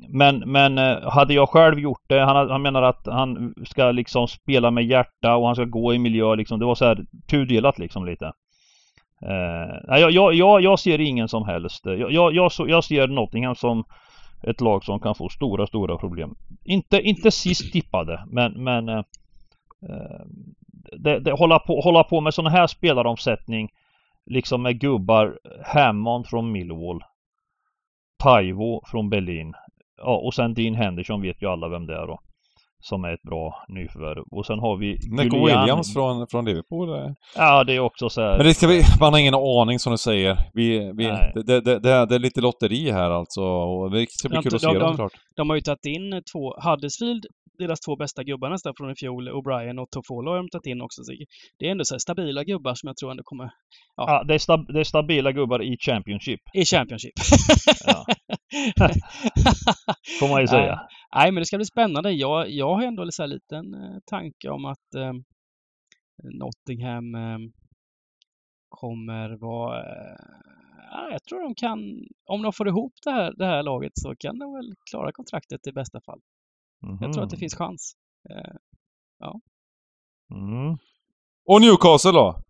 men, men eh, hade jag själv gjort det, han, han menar att han ska liksom spela med hjärta och han ska gå i miljö liksom. Det var så här tudelat liksom lite. Eh, jag, jag, jag, jag ser ingen som helst. Eh, jag, jag, jag, jag ser Nottingham som ett lag som kan få stora, stora problem. Inte, inte sist tippade, men, men eh, eh det, det, hålla, på, hålla på med sån här spelaromsättning liksom med gubbar Hammond från Millwall Taivo från Berlin Ja, och sen Dean Henderson vet ju alla vem det är då. som är ett bra nyförvärv. Och sen har vi Neco Julian- Williams från, från Liverpool. eh. Ja, det är också så här. Men det ska vi, man har ingen aning som du säger. Vi, vi, det, det, det, det är- det är lite lotteri här alltså. Och det ska bli De- kul att de- se de- dem såklart. De har ju tagit in två, Huddersfield, deras två bästa gubbar nästan från i fjol, O'Brien och Toffolo har de tagit in också. Så det är ändå så stabila gubbar som jag tror ändå kommer Ja, det, är stab- det är stabila gubbar i Championship. i Championship. Ja. Får man ju säga. Nej, nej, men det ska bli spännande. Jag, jag har ändå här liten eh, tanke om att eh, Nottingham eh, kommer vara... Eh, ja, jag tror de kan... Om de får ihop det här, det här laget så kan de väl klara kontraktet i bästa fall. Jag tror att det Mhm. finns chans. Eh, Mm. Och Newcastle då?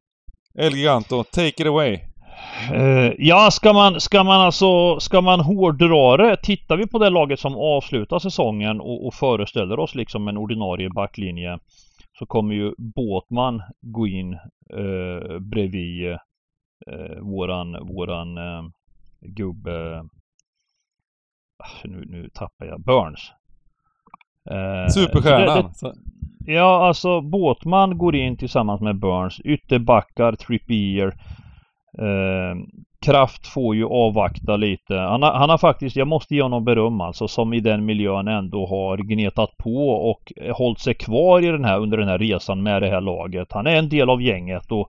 El Giganto, take it away. Eh, ja, ska man, ska man alltså, ska man hårdra det, tittar vi på det laget som avslutar säsongen och, och föreställer oss liksom en ordinarie backlinje så kommer ju Båtman gå in eh, bredvid eh, våran, våran gubbe Ah, nu, nu tappar jag Burns. Eh, det- Superstjärnan. det- Så- Ja, alltså Båtman går in tillsammans med Burns. Ytterbackar, Trippier. Eh, Kraft får ju avvakta lite. Han har, han har faktiskt, jag måste ge honom beröm alltså, som i den miljön ändå har gnetat på och hållit sig kvar i den här, under den här resan med det här laget. Han är en del av gänget och,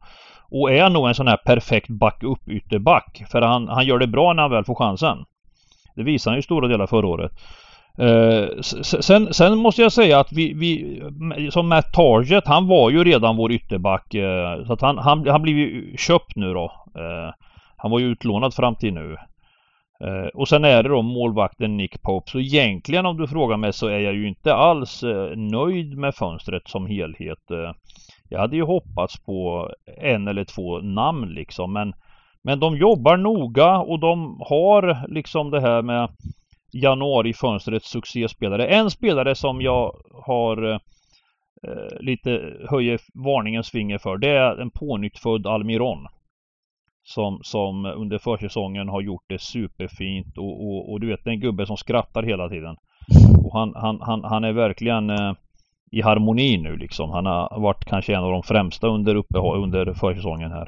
och är nog en sån här perfekt backup ytterback. För han, han gör det bra när han väl får chansen. Det visade han ju stora delar förra året. Eh, sen, sen måste jag säga att vi, vi som Matt Target, han var ju redan vår ytterback. eh, så att han, han, han blev ju köpt nu då. Eh, han var ju utlånad fram till nu. Eh, och sen är det då målvakten Nick Pope. Så egentligen om du frågar mig så är jag ju inte alls eh, nöjd med fönstret som helhet. Eh, jag hade ju hoppats på en eller två namn liksom. Men, men de jobbar noga och de har liksom det här med januarifönstrets succéspelare. En spelare som jag har eh, lite höjer varningens finger för. Det är en pånyttfödd Almiron. Som, som under försäsongen har gjort det superfint och, och, och du vet det är en gubbe som skrattar hela tiden. Och han, han, han, han är verkligen eh, i harmoni nu liksom. Han har varit kanske en av de främsta under, uppe, under försäsongen här.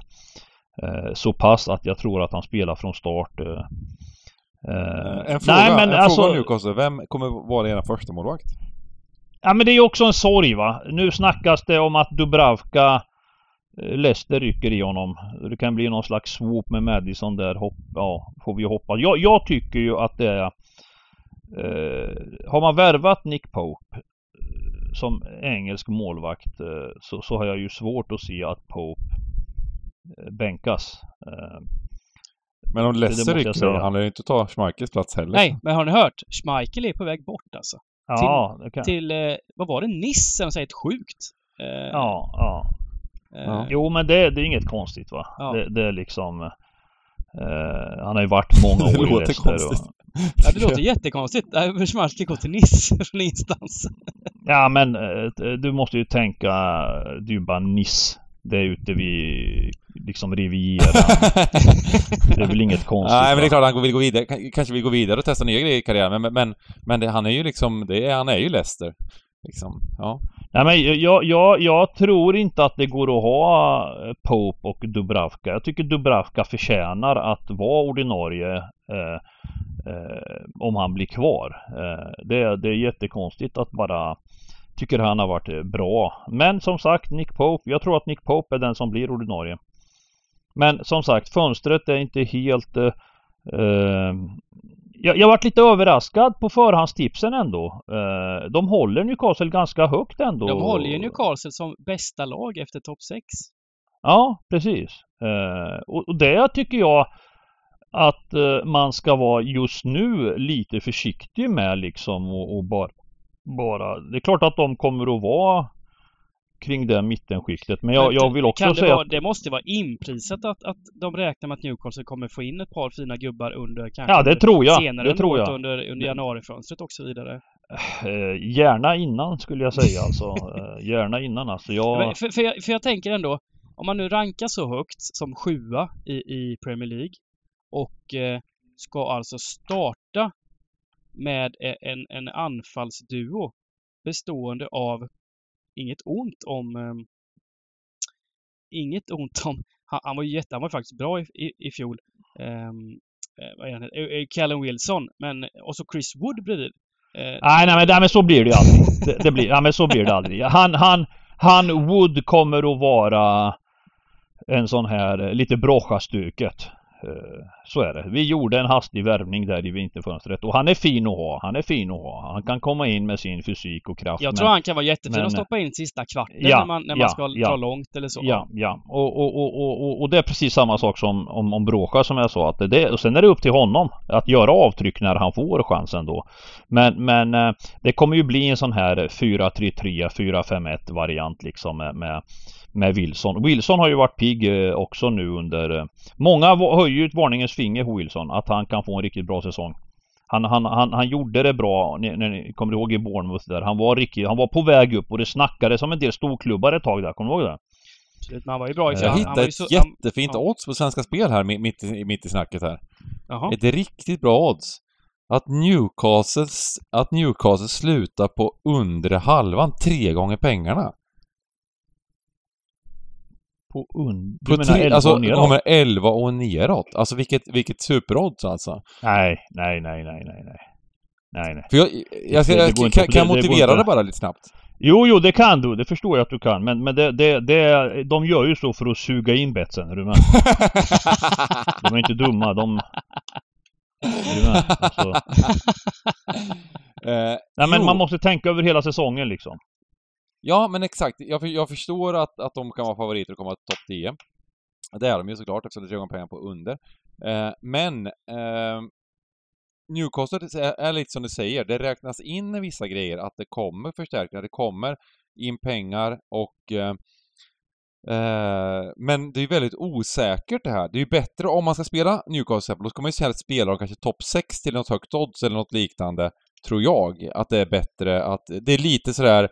Eh, så pass att jag tror att han spelar från start. Eh, en fråga, nej, men en alltså, fråga Newcastle. Vem kommer vara era första målvakt? Ja men det är ju också en sorg va. Nu snackas det om att Dubravka eh, Leicester rycker i honom. Det kan bli någon slags swoop med Madison där. Hopp, ja, får vi hoppas. Jag, jag tycker ju att det är... Eh, har man värvat Nick Pope eh, som engelsk målvakt eh, så, så har jag ju svårt att se att Pope eh, bänkas. Men om det rycker säga. då, han lär ju inte ta Schmeichels plats heller. nej, men har ni hört? Schmeichel är på väg bort alltså. ja, det kan... Till, eh, vad var det? Eller något helt sjukt. Eh, Ja, ja. eh, Ja. Jo men det, det är inget konstigt va. Ja. Det, det är liksom eh, Han har ju varit många Det år i låter Leicester. konstigt. Och, Ja, det låter jättekonstigt. Schmeichel går till Nice från ingenstans. ja men du måste ju tänka Du är bara Nice. Det är ute vid liksom Rivieran. det är väl inget konstigt Nej men det är klart han vill gå vidare, kanske vill gå vidare och testa nya grejer i karriären men, men, men, men det, han är ju liksom, det är, han är ju Leicester. Liksom, ja. Nej men jag, jag, jag tror inte att det går att ha eh, Pope och Dubravka. Jag tycker Dubravka förtjänar att vara ordinarie eh, eh, om han blir kvar. Eh, det, det är jättekonstigt att bara tycker han har varit eh, bra. Men som sagt Nick Pope. Jag tror att Nick Pope är den som blir ordinarie. Men som sagt fönstret är inte helt eh, eh, jag, jag varit lite överraskad på förhandstipsen ändå. Eh, de håller Newcastle ganska högt ändå. De håller ju Newcastle som bästa lag efter topp 6. Ja, precis. Eh, och, och det tycker jag att eh, man ska vara just nu lite försiktig med liksom och, och bara, bara... Det är klart att de kommer att vara kring det mittenskiktet. Men jag, jag vill också det, säga vara, att... det måste vara inprisat att, att de räknar med att Newcastle kommer få in ett par fina gubbar under kanske Ja, det tror jag. senare Det tror jag. under, under januarifönstret och så vidare. Eh, gärna innan skulle jag säga alltså. Eh, gärna innan alltså. Jag... För, för, jag, för jag tänker ändå, om man nu rankar så högt som sjua i, i Premier League och eh, ska alltså starta med e, en, en anfallsduo bestående av inget ont om um, inget ont om han, han, var ju jätte, han var faktiskt bra i, i, i fjol. Um, vad är han? Eh, eh, Callum Wilson, men och så Chris Wood bredvid. Uh, nej, nej, men, nej, men så blir det ju aldrig. det, det, blir, ja, men så blir det aldrig. Han, han, han Wood kommer att vara en sån här lite brocha-stuket. Eh, så är det. Vi gjorde en hastig värvning där i vinterfönstret och han är fin att ha. Han är fin att ha. Han kan komma in med sin fysik och kraft. Jag tror han kan vara jättefin men, att stoppa in sista kvarten ja, när man, när man ja, ska ja, dra långt eller så. Ja, ja. Och, och, och, och, och det är precis samma sak som om, om Bråka som jag sa. Att det, och sen är det upp till honom att göra avtryck när han får chansen då. Men, men eh, det kommer ju bli en sån här 4-3-3, 4-5-1 variant liksom med, med med Wilson. Wilson har ju varit pigg eh, också nu under... Eh, många höjer ju ett varningens finger på Wilson att han kan få en riktigt bra säsong. Han, han, han, han gjorde det bra, när ni kommer ihåg i Bournemouth där. Han var riktigt, han var på väg upp och det snackades som en del storklubbar ett tag där. Kommer du ihåg det? Absolut, men han var ju bra i Jag hittade ett så, jättefint han, odds på Svenska Spel här mitt i, mitt i snacket här. Jaha. Ett riktigt bra odds. Att Newcastle, att Newcastle slutar på undre halvan tre gånger pengarna på un... Du menar 11 alltså, och neråt? kommer 11 och neråt. Alltså vilket, vilket superodds alltså. Nej, nej, nej, nej, nej, nej. Nej, nej. För jag, jag, jag, jag kan, kan jag motivera det, det, bara lite snabbt? Jo, jo, det kan du. Det förstår jag att du kan. Men, men det, det, det, de gör ju så för att suga in betsen, är du med? de är inte dumma, de... Är du med? Alltså... Uh, Nej, men jo. man måste tänka över hela säsongen liksom. Ja, men exakt. Jag, jag förstår att, att de kan vara favoriter och komma till topp 10. Det är de ju såklart eftersom det är tre gånger pengar på under. Eh, men eh, Newcastle är, är lite som du säger, det räknas in i vissa grejer att det kommer förstärkningar, det kommer in pengar och eh, eh men det är väldigt osäkert det här. Det är ju bättre om man ska spela Newcastle, då ska man ju spela de kanske topp 6 till något högt odds eller något liknande, tror jag. Att det är bättre att... Det är lite sådär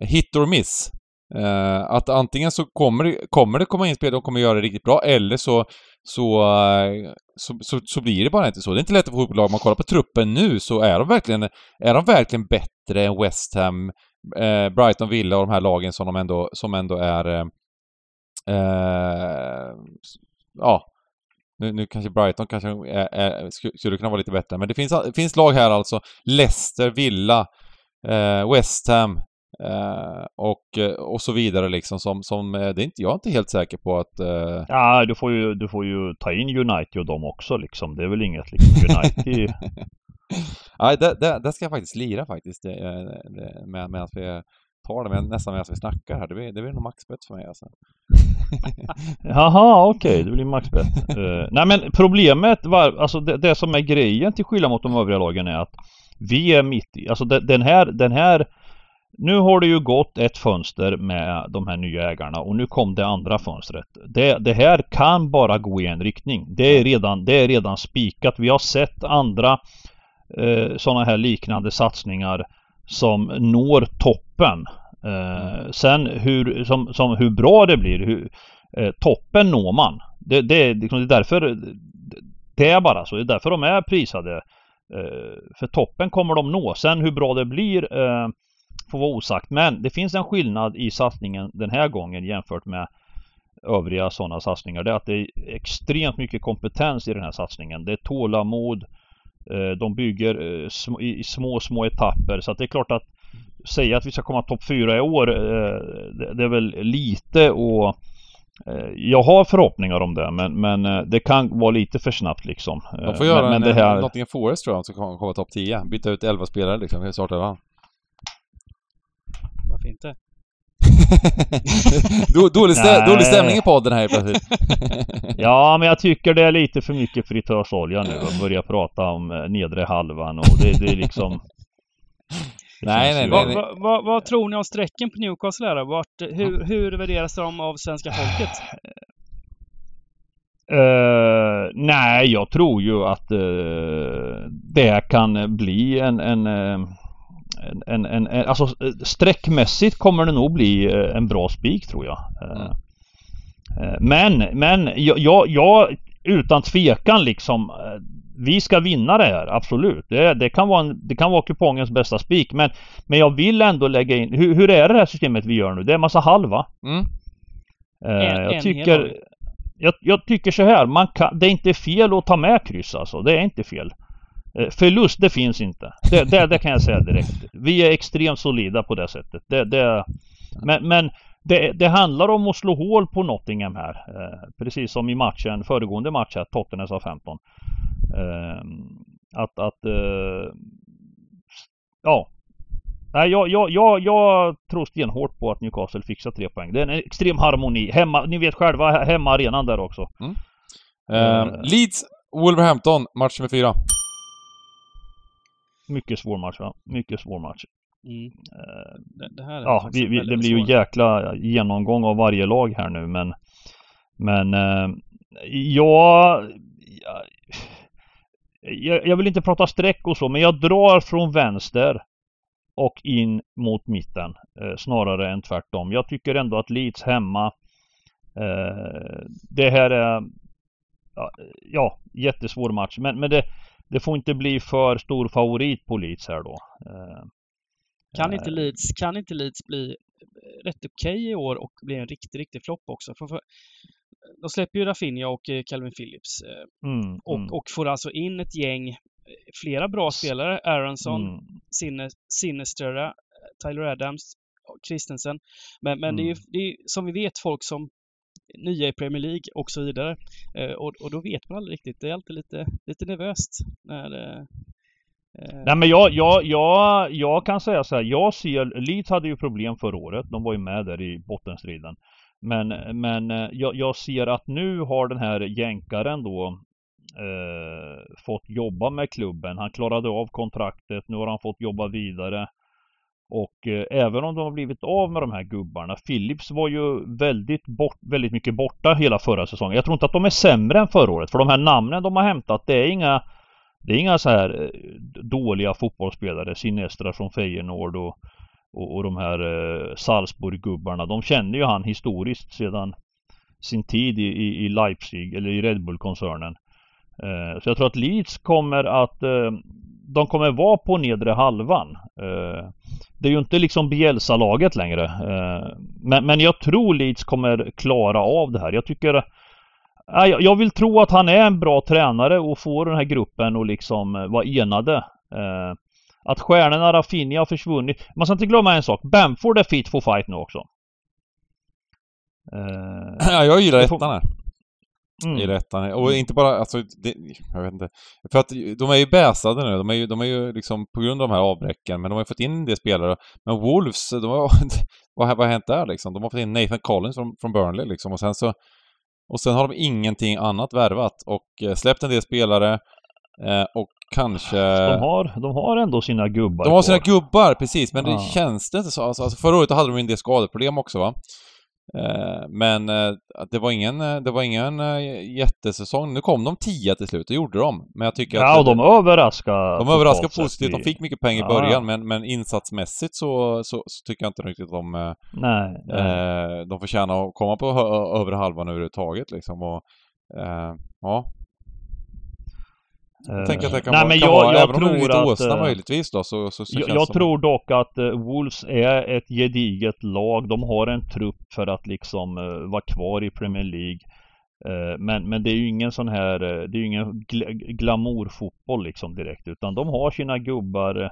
hit or miss. Uh, att antingen så kommer det, kommer det komma in spel, de kommer göra det riktigt bra, eller så, så, uh, så, så, så, blir det bara inte så. Det är inte lätt att få ihop lag. Om man kollar på truppen nu så är de verkligen, är de verkligen bättre än West Ham, uh, Brighton, Villa och de här lagen som de ändå, som ändå är... ja, nu, nu, kanske Brighton kanske är, är, skulle kunna vara lite bättre, men det finns, det finns lag här alltså. Leicester, Villa, West Ham, Uh, och, eh, och så vidare liksom som, som eh, det är inte, jag är inte helt säker på att... Uh... Ja, du får, ju, du får ju ta in United och dem också liksom. Det är väl inget liksom United... Nej, det, det, det, ska jag faktiskt lira faktiskt det, det, med, medan vi tar det, med, nästan medan vi snackar här. Det blir, det blir nog maxbett för mig alltså. Jaha, okej, okay, det blir maxbett. uh, nej men problemet var, alltså det, det som är grejen till skillnad mot de övriga lagen är att vi är mitt i, alltså den här, den här nu har det ju gått ett fönster med de här nya ägarna och nu kom det andra fönstret. Det, det här kan bara gå i en riktning. Det är redan, det är redan spikat. Vi har sett andra eh, sådana här liknande satsningar som når toppen. Eh, sen hur, som, som hur bra det blir, hur, eh, toppen når man. Det, det, liksom, det är därför det är bara så. Det är därför de är prisade. Eh, för toppen kommer de nå. Sen hur bra det blir eh, får vara osagt. Men det finns en skillnad i satsningen den här gången jämfört med övriga sådana satsningar. Det är att det är extremt mycket kompetens i den här satsningen. Det är tålamod. Eh, de bygger eh, i små, små etapper. Så att det är klart att säga att vi ska komma topp 4 i år, eh, det är väl lite och jag har förhoppningar om det men, men det kan vara lite för snabbt liksom. De får göra men, en, men det här... Nottingham Forest tror jag som kommer komma topp 10. Byta ut 11 spelare liksom, helt startar han varför inte? dålig, stä dålig stämning i podden här plötsligt. ja, men jag tycker det är lite för mycket fritösolja nu att börja prata om eh, nedre halvan och det, det är liksom... nej, nej, nej, nej. Vad, vad, vad, tror ni om strecken på Newcastle här Vart, hur, hur värderas de av svenska folket? Uh, nej, jag tror ju att uh, det kan bli en, en uh, en, en, en, alltså sträckmässigt kommer det nog bli eh, en bra spik tror jag. Eh, mm. Eh, men, men jag, jag, jag, utan tvekan liksom vi ska vinna det här, absolut. Det, det, kan, vara en, det kan vara kupongens bästa spik. Men, men jag vill ändå lägga in, hur, hur är det här systemet vi gör nu? Det är en massa halva. Mm. En- jag, tycker, jag, jag tycker så här, man kan, det är inte fel att ta med kryss alltså. Det är inte fel. Eh, förlust, det finns inte. Det, det, det kan jag säga direkt. Vi är extremt solida på det sättet. Det, det, men men det, det handlar om att slå hål på Nottingham här. Eh, precis som i matchen, föregående match här, Tottenham sa 15. Eh, att, att eh, ja. Nej, jag, jag, jag, jag tror stenhårt på att Newcastle fixar tre poäng. Det är en extrem harmoni. Hemma, ni vet själva, he- hemmaarenan där också. Eh. Leeds, Wolverhampton, match nummer fyra. Mycket svår match va? Mycket svår match. Mm. Eh, Det, det Ja, vi, vi, det blir ju jäkla genomgång av varje lag här nu men Men eh, jag, jag Jag vill inte prata streck och så men jag drar från vänster Och in mot mitten eh, Snarare än tvärtom. Jag tycker ändå att Leeds hemma eh, Det här är ja, jättesvår match men, men det det får inte bli för stor favorit på Leeds här då. Eh, Kan inte, eh, Leeds, kan inte Leeds bli eh, rätt okej i år och bli en riktig, riktig flopp också? För, för, de släpper ju Rafinha och Calvin Phillips Mm, och, mm, och får alltså in ett gäng, flera bra spelare. Aronson, mm. Sinne, Sinister, eh, Tyler Adams, och Christensen. Men, men det är ju Mm. det är, som vi vet folk som nya i Premier League och så vidare. Eh, och, och då vet man aldrig riktigt. Det är alltid lite, lite nervöst när eh, Nej men jag, jag, jag, jag kan säga så här. Jag ser, Leeds hade ju problem förra året. De var ju med där i bottenstriden. Men, men eh, jag, jag ser att nu har den här jänkaren då eh, fått jobba med klubben. Han klarade av kontraktet. Nu har han fått jobba vidare. Och eh, även om de har blivit av med de här gubbarna. Philips var ju väldigt, bort, väldigt mycket borta hela förra säsongen. Jag tror inte att de är sämre än förra året. För de här namnen de har hämtat det är inga det är inga så här eh, dåliga fotbollsspelare. Sinestra från Feyenoord och, och, och de här eh, Salzburg-gubbarna. De känner ju han historiskt sedan sin tid i, i, i Leipzig eller i Red Bull-koncernen. Eh, så jag tror att Leeds kommer att eh, de kommer vara på nedre halvan. Eh, det är ju inte liksom Bielsa-laget längre. Eh, men, men jag tror Leeds kommer klara av det här. Jag tycker Ja, jag- vill tro att han är en bra tränare och får den här gruppen att liksom eh, vara enade. Eh, att stjärnorna Rafinha har försvunnit. Man ska inte glömma en sak. Bamford är fit for fight nu också. Eh, Ja, jag gillar ettan här. Mm. I ettan. Och inte bara, alltså, det, jag vet inte. För att de är ju bäsade nu. De är ju, de är ju liksom på grund av de här avbräcken, men de har ju fått in en del spelare. Men Wolves, de har, vad, vad har hänt där liksom? De har fått in Nathan Collins från, från Burnley liksom och sen så och sen har de ingenting annat värvat och eh, släppt en del spelare eh, och kanske... De har, de har ändå sina gubbar De har sina kvar. gubbar, precis, men det Ja. känns det inte så. Alltså, alltså förra året hade de en del skadeproblem också va. Eh, men eh, det var ingen, eh, det var ingen jättesäsong. Nu kom de tia till slut, det gjorde de. Men jag tycker Ja, att... och de överraskar de överraskade positivt. De fick mycket pengar i Ja. början, men, men insatsmässigt så, så, så tycker jag inte riktigt att de, Nej, eh, de förtjänar att komma på övre halvan överhuvudtaget liksom. Och, eh, ja, jag tänker att det kan Nej, vara, men kan jag- vara jag även om det är tror lite att, åsna eh, möjligtvis då, så, så, så Jag, jag som- tror dock att eh, Wolves är ett gediget lag. De har en trupp för att liksom eh, vara kvar i Premier League. Eh, men, men det är ju ingen sån här, eh, det är ju ingen gl- glamourfotboll liksom direkt. Utan de har sina gubbar.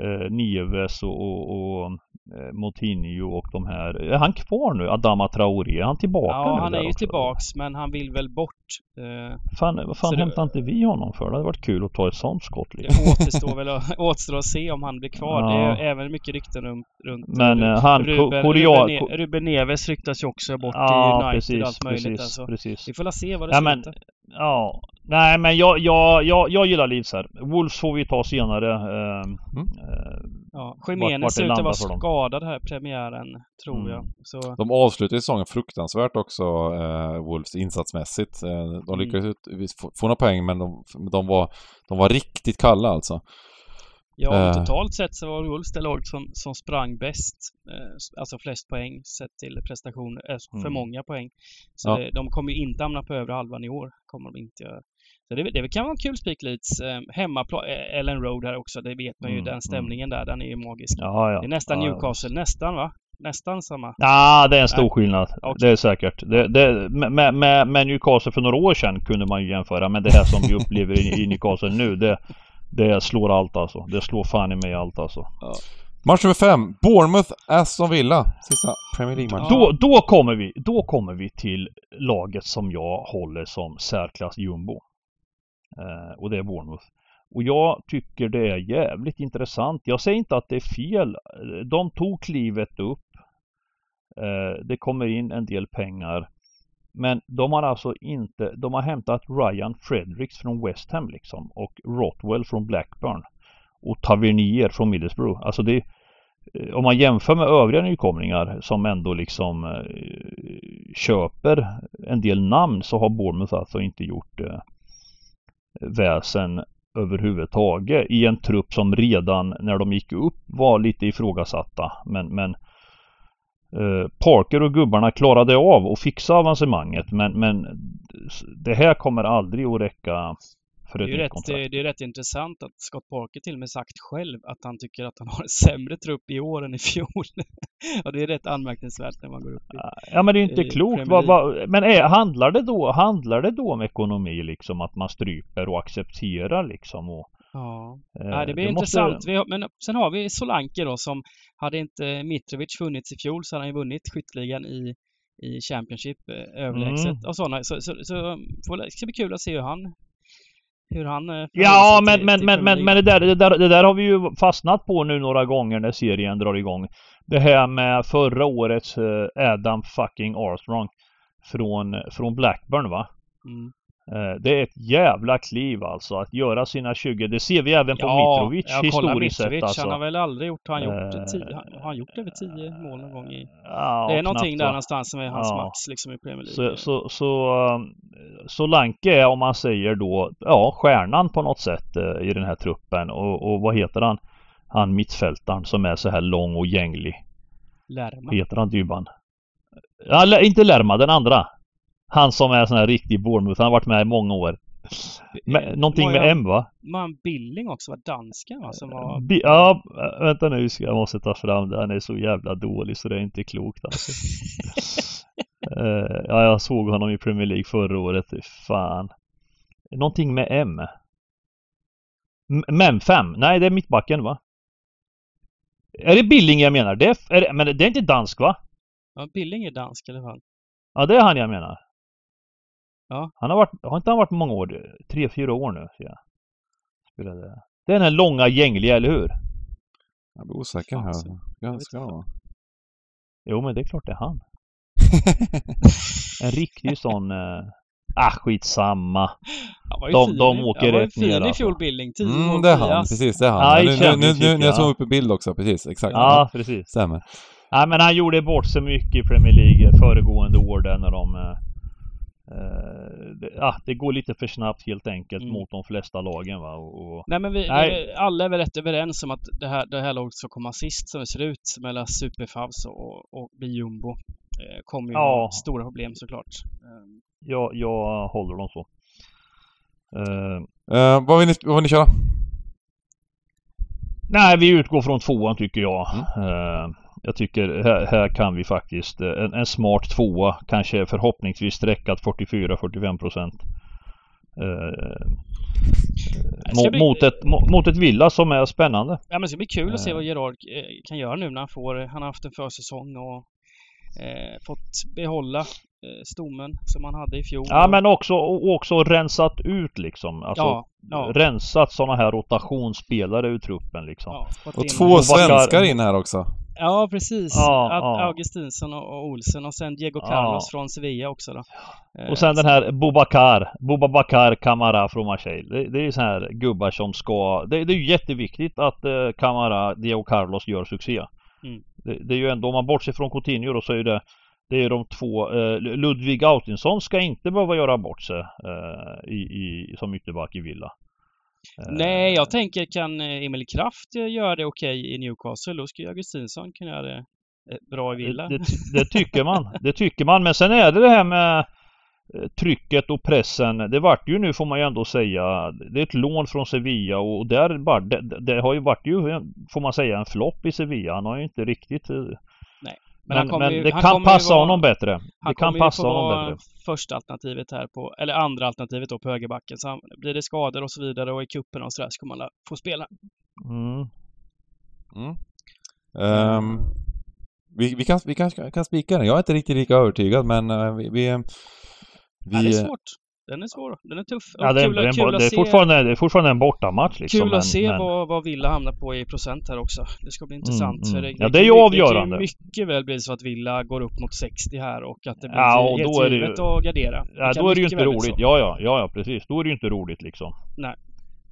Eh, Nieves och, och, och eh, Moutinho och de här. Är han kvar nu? Adama Traoré? Är han tillbaka Ja, nu han är ju också? tillbaks men han vill väl bort. Eh, Fan, vad fan hämtar inte vi honom för? Det hade varit kul att ta ett sånt skott det liksom. återstår väl att, återstår att se om han blir kvar. Det är Ja. även mycket rykten runt, runt Men eh, han, Ruben, Korea... Ruben, Ne- Ruben Neves ryktas ju också bort Ja, i United precis, och allt möjligt. precis, alltså. precis. Vi får la se vad det Ja, men, ja. Nej men jag, jag, jag, jag gillar Leeds här. Wolves får vi ta senare. Eh, Mm. Eh, Ja, det ser ut att vara skadad här i premiären, tror Mm. jag. Så, De avslutade säsongen fruktansvärt också, eh, Wolves, insatsmässigt. Eh, de Mm. lyckades visst få, få några poäng, men de, de, var, de var riktigt kalla alltså. ja, Eh. totalt sett så var Wolves det laget som, som sprang bäst. Eh, alltså flest poäng sett till prestationer, eh, för Mm. många poäng. Så Ja. det, de kommer ju inte hamna på övre halvan i år. Kommer de inte göra. Så det, det kan vara en kul spik Leeds. Eh, hemmaplan, eh, Ellen Road här också, det vet man ju. Mm, den stämningen där, den är ju magisk. Ja, ja. Det är nästan ja, ja. Newcastle, nästan va? Nästan samma. Ja, det är en stor Nej. skillnad. Okej. Det är säkert. Det, det, med, med, med Newcastle för några år sedan kunde man ju jämföra. Men det här som vi upplever i, i Newcastle nu, det, det slår allt alltså. Det slår fan i mig allt alltså. Match nummer fem. Bournemouth, Aston Villa. Sista Premier League-matchen. Ja. Då, då, kommer vi, då kommer vi till laget som jag håller som särklass jumbo. Eh, och det är Bournemouth. Och jag tycker det är jävligt intressant. Jag säger inte att det är fel. Eh, de tog klivet upp. Eh, det kommer in en del pengar. Men de har alltså inte, de har hämtat Ryan Fredericks från West Ham liksom och Rothwell från Blackburn och Tavernier från Middlesbrough. Alltså det eh, om man jämför med övriga nykomlingar som ändå liksom eh, köper en del namn så har Bournemouth alltså inte gjort väsen överhuvudtaget i en trupp som redan när de gick upp var lite ifrågasatta. Men, men eh, Parker och gubbarna klarade av att fixa avancemanget men, men det här kommer aldrig att räcka det är, rätt, kontrakt. det är rätt intressant att Scott Parker till och med sagt själv att han tycker att han har en sämre trupp i år än i fjol. och det är rätt anmärkningsvärt när man går upp i... Ja men det är inte klokt. Vad, vad, men är, handlar, det då, handlar det då om ekonomi liksom? Att man stryper och accepterar liksom? Och, Ja. eh, Nej, det blir måste- intressant. Vi har, men sen har vi Solanke då som hade inte Mitrovic funnits i fjol så hade han ju vunnit skytteligan i, i Championship eh, överlägset Mm. och sådana. Så, så, så får, det ska bli kul att se hur han hur han eh, Ja men, till- men, till men, men det, där, det, där, det där har vi ju fastnat på nu några gånger när serien drar igång. Det här med förra årets eh, Adam fucking Armstrong från, från Blackburn va? Mm. Eh, Det är ett jävla kliv alltså att göra sina 20. Det ser vi även på Mitrovic ja, kolla historiskt Mitrovic, sett alltså. Han har väl aldrig gjort, har han gjort, Eh, tio, har han gjort över tio mål någon gång i... Ja, det är någonting knappt, där någonstans som är hans Ja. max liksom i Premier League. Så, så, så, um, Solanke är om man säger då, ja stjärnan på något sätt eh, i den här truppen och, och vad heter han? Han mittfältaren som är så här lång och gänglig. Lärma. Vad heter han Dybban? Ja, inte Lerma, den andra. Han som är sån här riktig Bournemouth. Han har varit med i många år. Men, någonting Var med jag- M va? Man Billing också var dansken va? Som var... Bi- ja, vänta nu ska jag måste ta fram det. Han är så jävla dålig så det är inte klokt alltså. Eh, ja, jag såg honom i Premier League förra året. Fan. Någonting med M. M- Mem5? Nej, det är mittbacken va? Är det Billing jag menar? Det är, är det, men det är inte dansk va? Ja, Billing är dansk i alla fall. Ja, det är han jag menar. Ja. Han har varit, har inte han varit många år? Tre, fyra år nu ser jag. Spelade. Det är den här långa gängliga, eller hur? Jag blir osäker här. Ganska nog. Jo, men det är klart det är han. En riktig sån... Eh, ah, skitsamma. De- fin, de åker han var ju rätt fin ner, i alltså. fjol Billing. Tio Mm, det är han. Precis, det är han. Ja, nu, nu, nu, nu, när jag såg upp i bild också. Precis, exakt. Ja, precis. Stämmer. Nej, men han gjorde bort sig mycket i Premier League föregående år där när de... Eh, det, ah, det går lite för snabbt helt enkelt Mm. mot de flesta lagen va. Och, och, Nej men vi, Nej. vi, alla är väl rätt överens om att det här, det här laget ska komma sist som det ser ut mellan Superfavs och, och Bijumbo. Eh, kommer ju Ja. stora problem såklart. Eh, jag, jag håller dem så. Eh, Uh, vad, vill ni, vad vill ni köra? Nej, vi utgår från tvåan tycker jag. Mm. Eh, jag tycker här, här kan vi faktiskt, eh, en, en smart tvåa, kanske förhoppningsvis sträckat 44-45 procent. Eh, bli- mot, ett, mo- mot ett Villa som är spännande. Ja men det ska bli kul att se Eh. vad Gerard eh, kan göra nu när han får, han har haft en försäsong och eh, fått behålla eh, stommen som han hade i fjol. Ja men också, också rensat ut liksom. Alltså, ja, ja, Rensat sådana här rotationsspelare ur truppen liksom. ja, Och två svenskar in här också. Ja precis. Ja, ja. Augustinsson och, Olsen och sen Diego Ja. Carlos från Sevilla också då. Och sen den här Bobakar, Bobakar Kamara från Marseille. Det, det är ju så här gubbar som ska... Det, det är ju jätteviktigt att eh, Kamara, Diego Carlos gör succé. Mm. Det, det är ju ändå, om man bortser från Coutinho då så är ju det det är de två, eh, Ludvig Autinsson ska inte behöva göra bort sig eh, i, i, som ytterback i Villa. Eh, Nej, jag tänker kan eh, Emil Kraft eh, göra det okej i Newcastle, då ju Augustinsson kunna göra det bra i Villa. Det, det, det tycker man. Det tycker man. Men sen är det det här med trycket och pressen. Det vart ju nu får man ju ändå säga. Det är ett lån från Sevilla och där det, det har ju varit ju får man säga en flopp i Sevilla. Han har ju inte riktigt men, men, men ju, det kan passa vara, honom bättre. Det kan passa honom bättre. första alternativet här på, eller andra alternativet då på högerbacken. Så blir det skador och så vidare och i cupen och sådär så kommer han få spela. Mm. Mm. Um, vi, vi, kan, vi kan, kan spika den. Jag är inte riktigt lika övertygad men vi, vi, vi... Ja, det är svårt. Den är svår. Den är tuff. Ja, det, kul, det, kul det, är fortfarande, det är fortfarande en bortamatch liksom. Kul att se men... vad, vad Villa hamnar på i procent här också. Det ska bli mm, intressant. Mm, mm. Det, ja, det är ju avgörande. Det kan mycket väl bli så att Villa går upp mot 60 här och att det blir ja, och då är det ju... att gardera. Ja, då är det ju inte roligt. Ja, ja, ja, ja, precis. Då är det ju inte roligt liksom. Nej.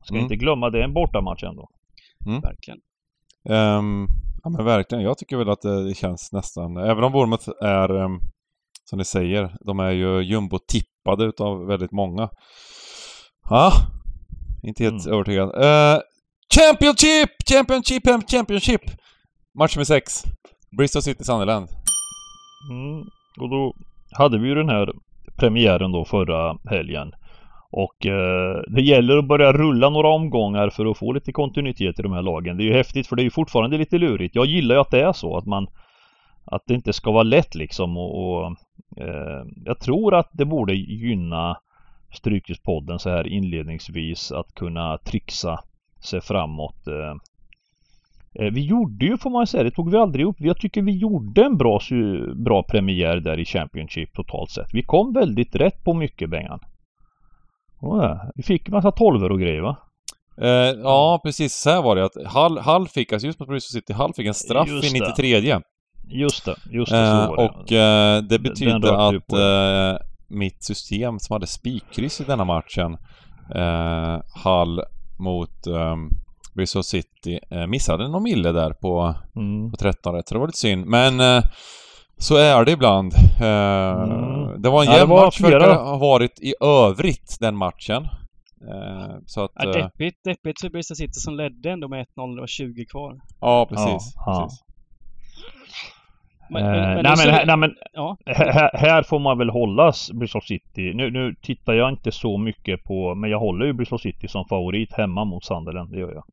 Ska mm. inte glömma, det är en bortamatch ändå. Mm. Verkligen. Um, ja men verkligen. Jag tycker väl att det, det känns nästan, även om Bournemouth är um, som ni säger, de är ju jumbo-tippade utav väldigt många. Ja, inte helt mm. övertygad. Uh, Championship! Championship! Championship! Match med sex. Bristol City Sunderland. Mm. Och då hade vi ju den här premiären då förra helgen. Och eh, det gäller att börja rulla några omgångar för att få lite kontinuitet i de här lagen. Det är ju häftigt för det är ju fortfarande lite lurigt. Jag gillar ju att det är så att man att det inte ska vara lätt liksom och, och eh, jag tror att det borde gynna Strykespodden så här inledningsvis att kunna trixa sig framåt. Eh, eh, vi gjorde ju får man säga, det tog vi aldrig upp. Jag tycker vi gjorde en bra, bra premiär där i Championship totalt sett. Vi kom väldigt rätt på mycket Bengan. Vi fick massa tolvor och grejer va? Eh, ja precis, så här var det att Hall, Hall fick, alltså just på Bristol City, Hall fick en straff i 93 Just det, just det, så var det. Och eh, det betyder att eh, mitt system som hade spikkryss i denna matchen, eh, Hall mot eh, Bristol City, eh, missade någon mille där på, mm. på 13 rätt, så det var lite synd. Men eh, så är det ibland. Eh, mm. Det var en jämn ja, match, flera... verkar ha varit i övrigt, den matchen. Eh, så att... Ja, deppigt, deppigt för Bristol City som ledde ändå med 1-0, det var 20 kvar. Ja, precis. Ja, precis. Men, men, eh, men nej, men, nej, men ja. här, här, får man väl hållas Bristol City. Nu, nu tittar jag inte så mycket på, men jag håller ju Bristol City som favorit hemma mot Sunderland. Det gör jag.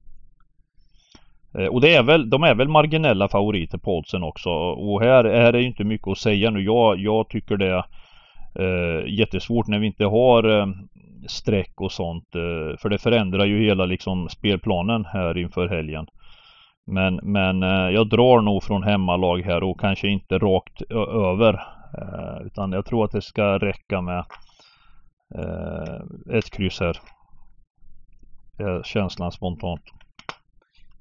Eh, och det är väl, de är väl marginella favoriter på oddsen också. Och här, här är det inte mycket att säga nu. Jag, jag tycker det är eh, jättesvårt när vi inte har eh, streck och sånt. Eh, för det förändrar ju hela liksom spelplanen här inför helgen. Men, men eh, jag drar nog från hemmalag här och kanske inte rakt över. Eh, utan jag tror att det ska räcka med eh, ett kryss här. Känslan spontant.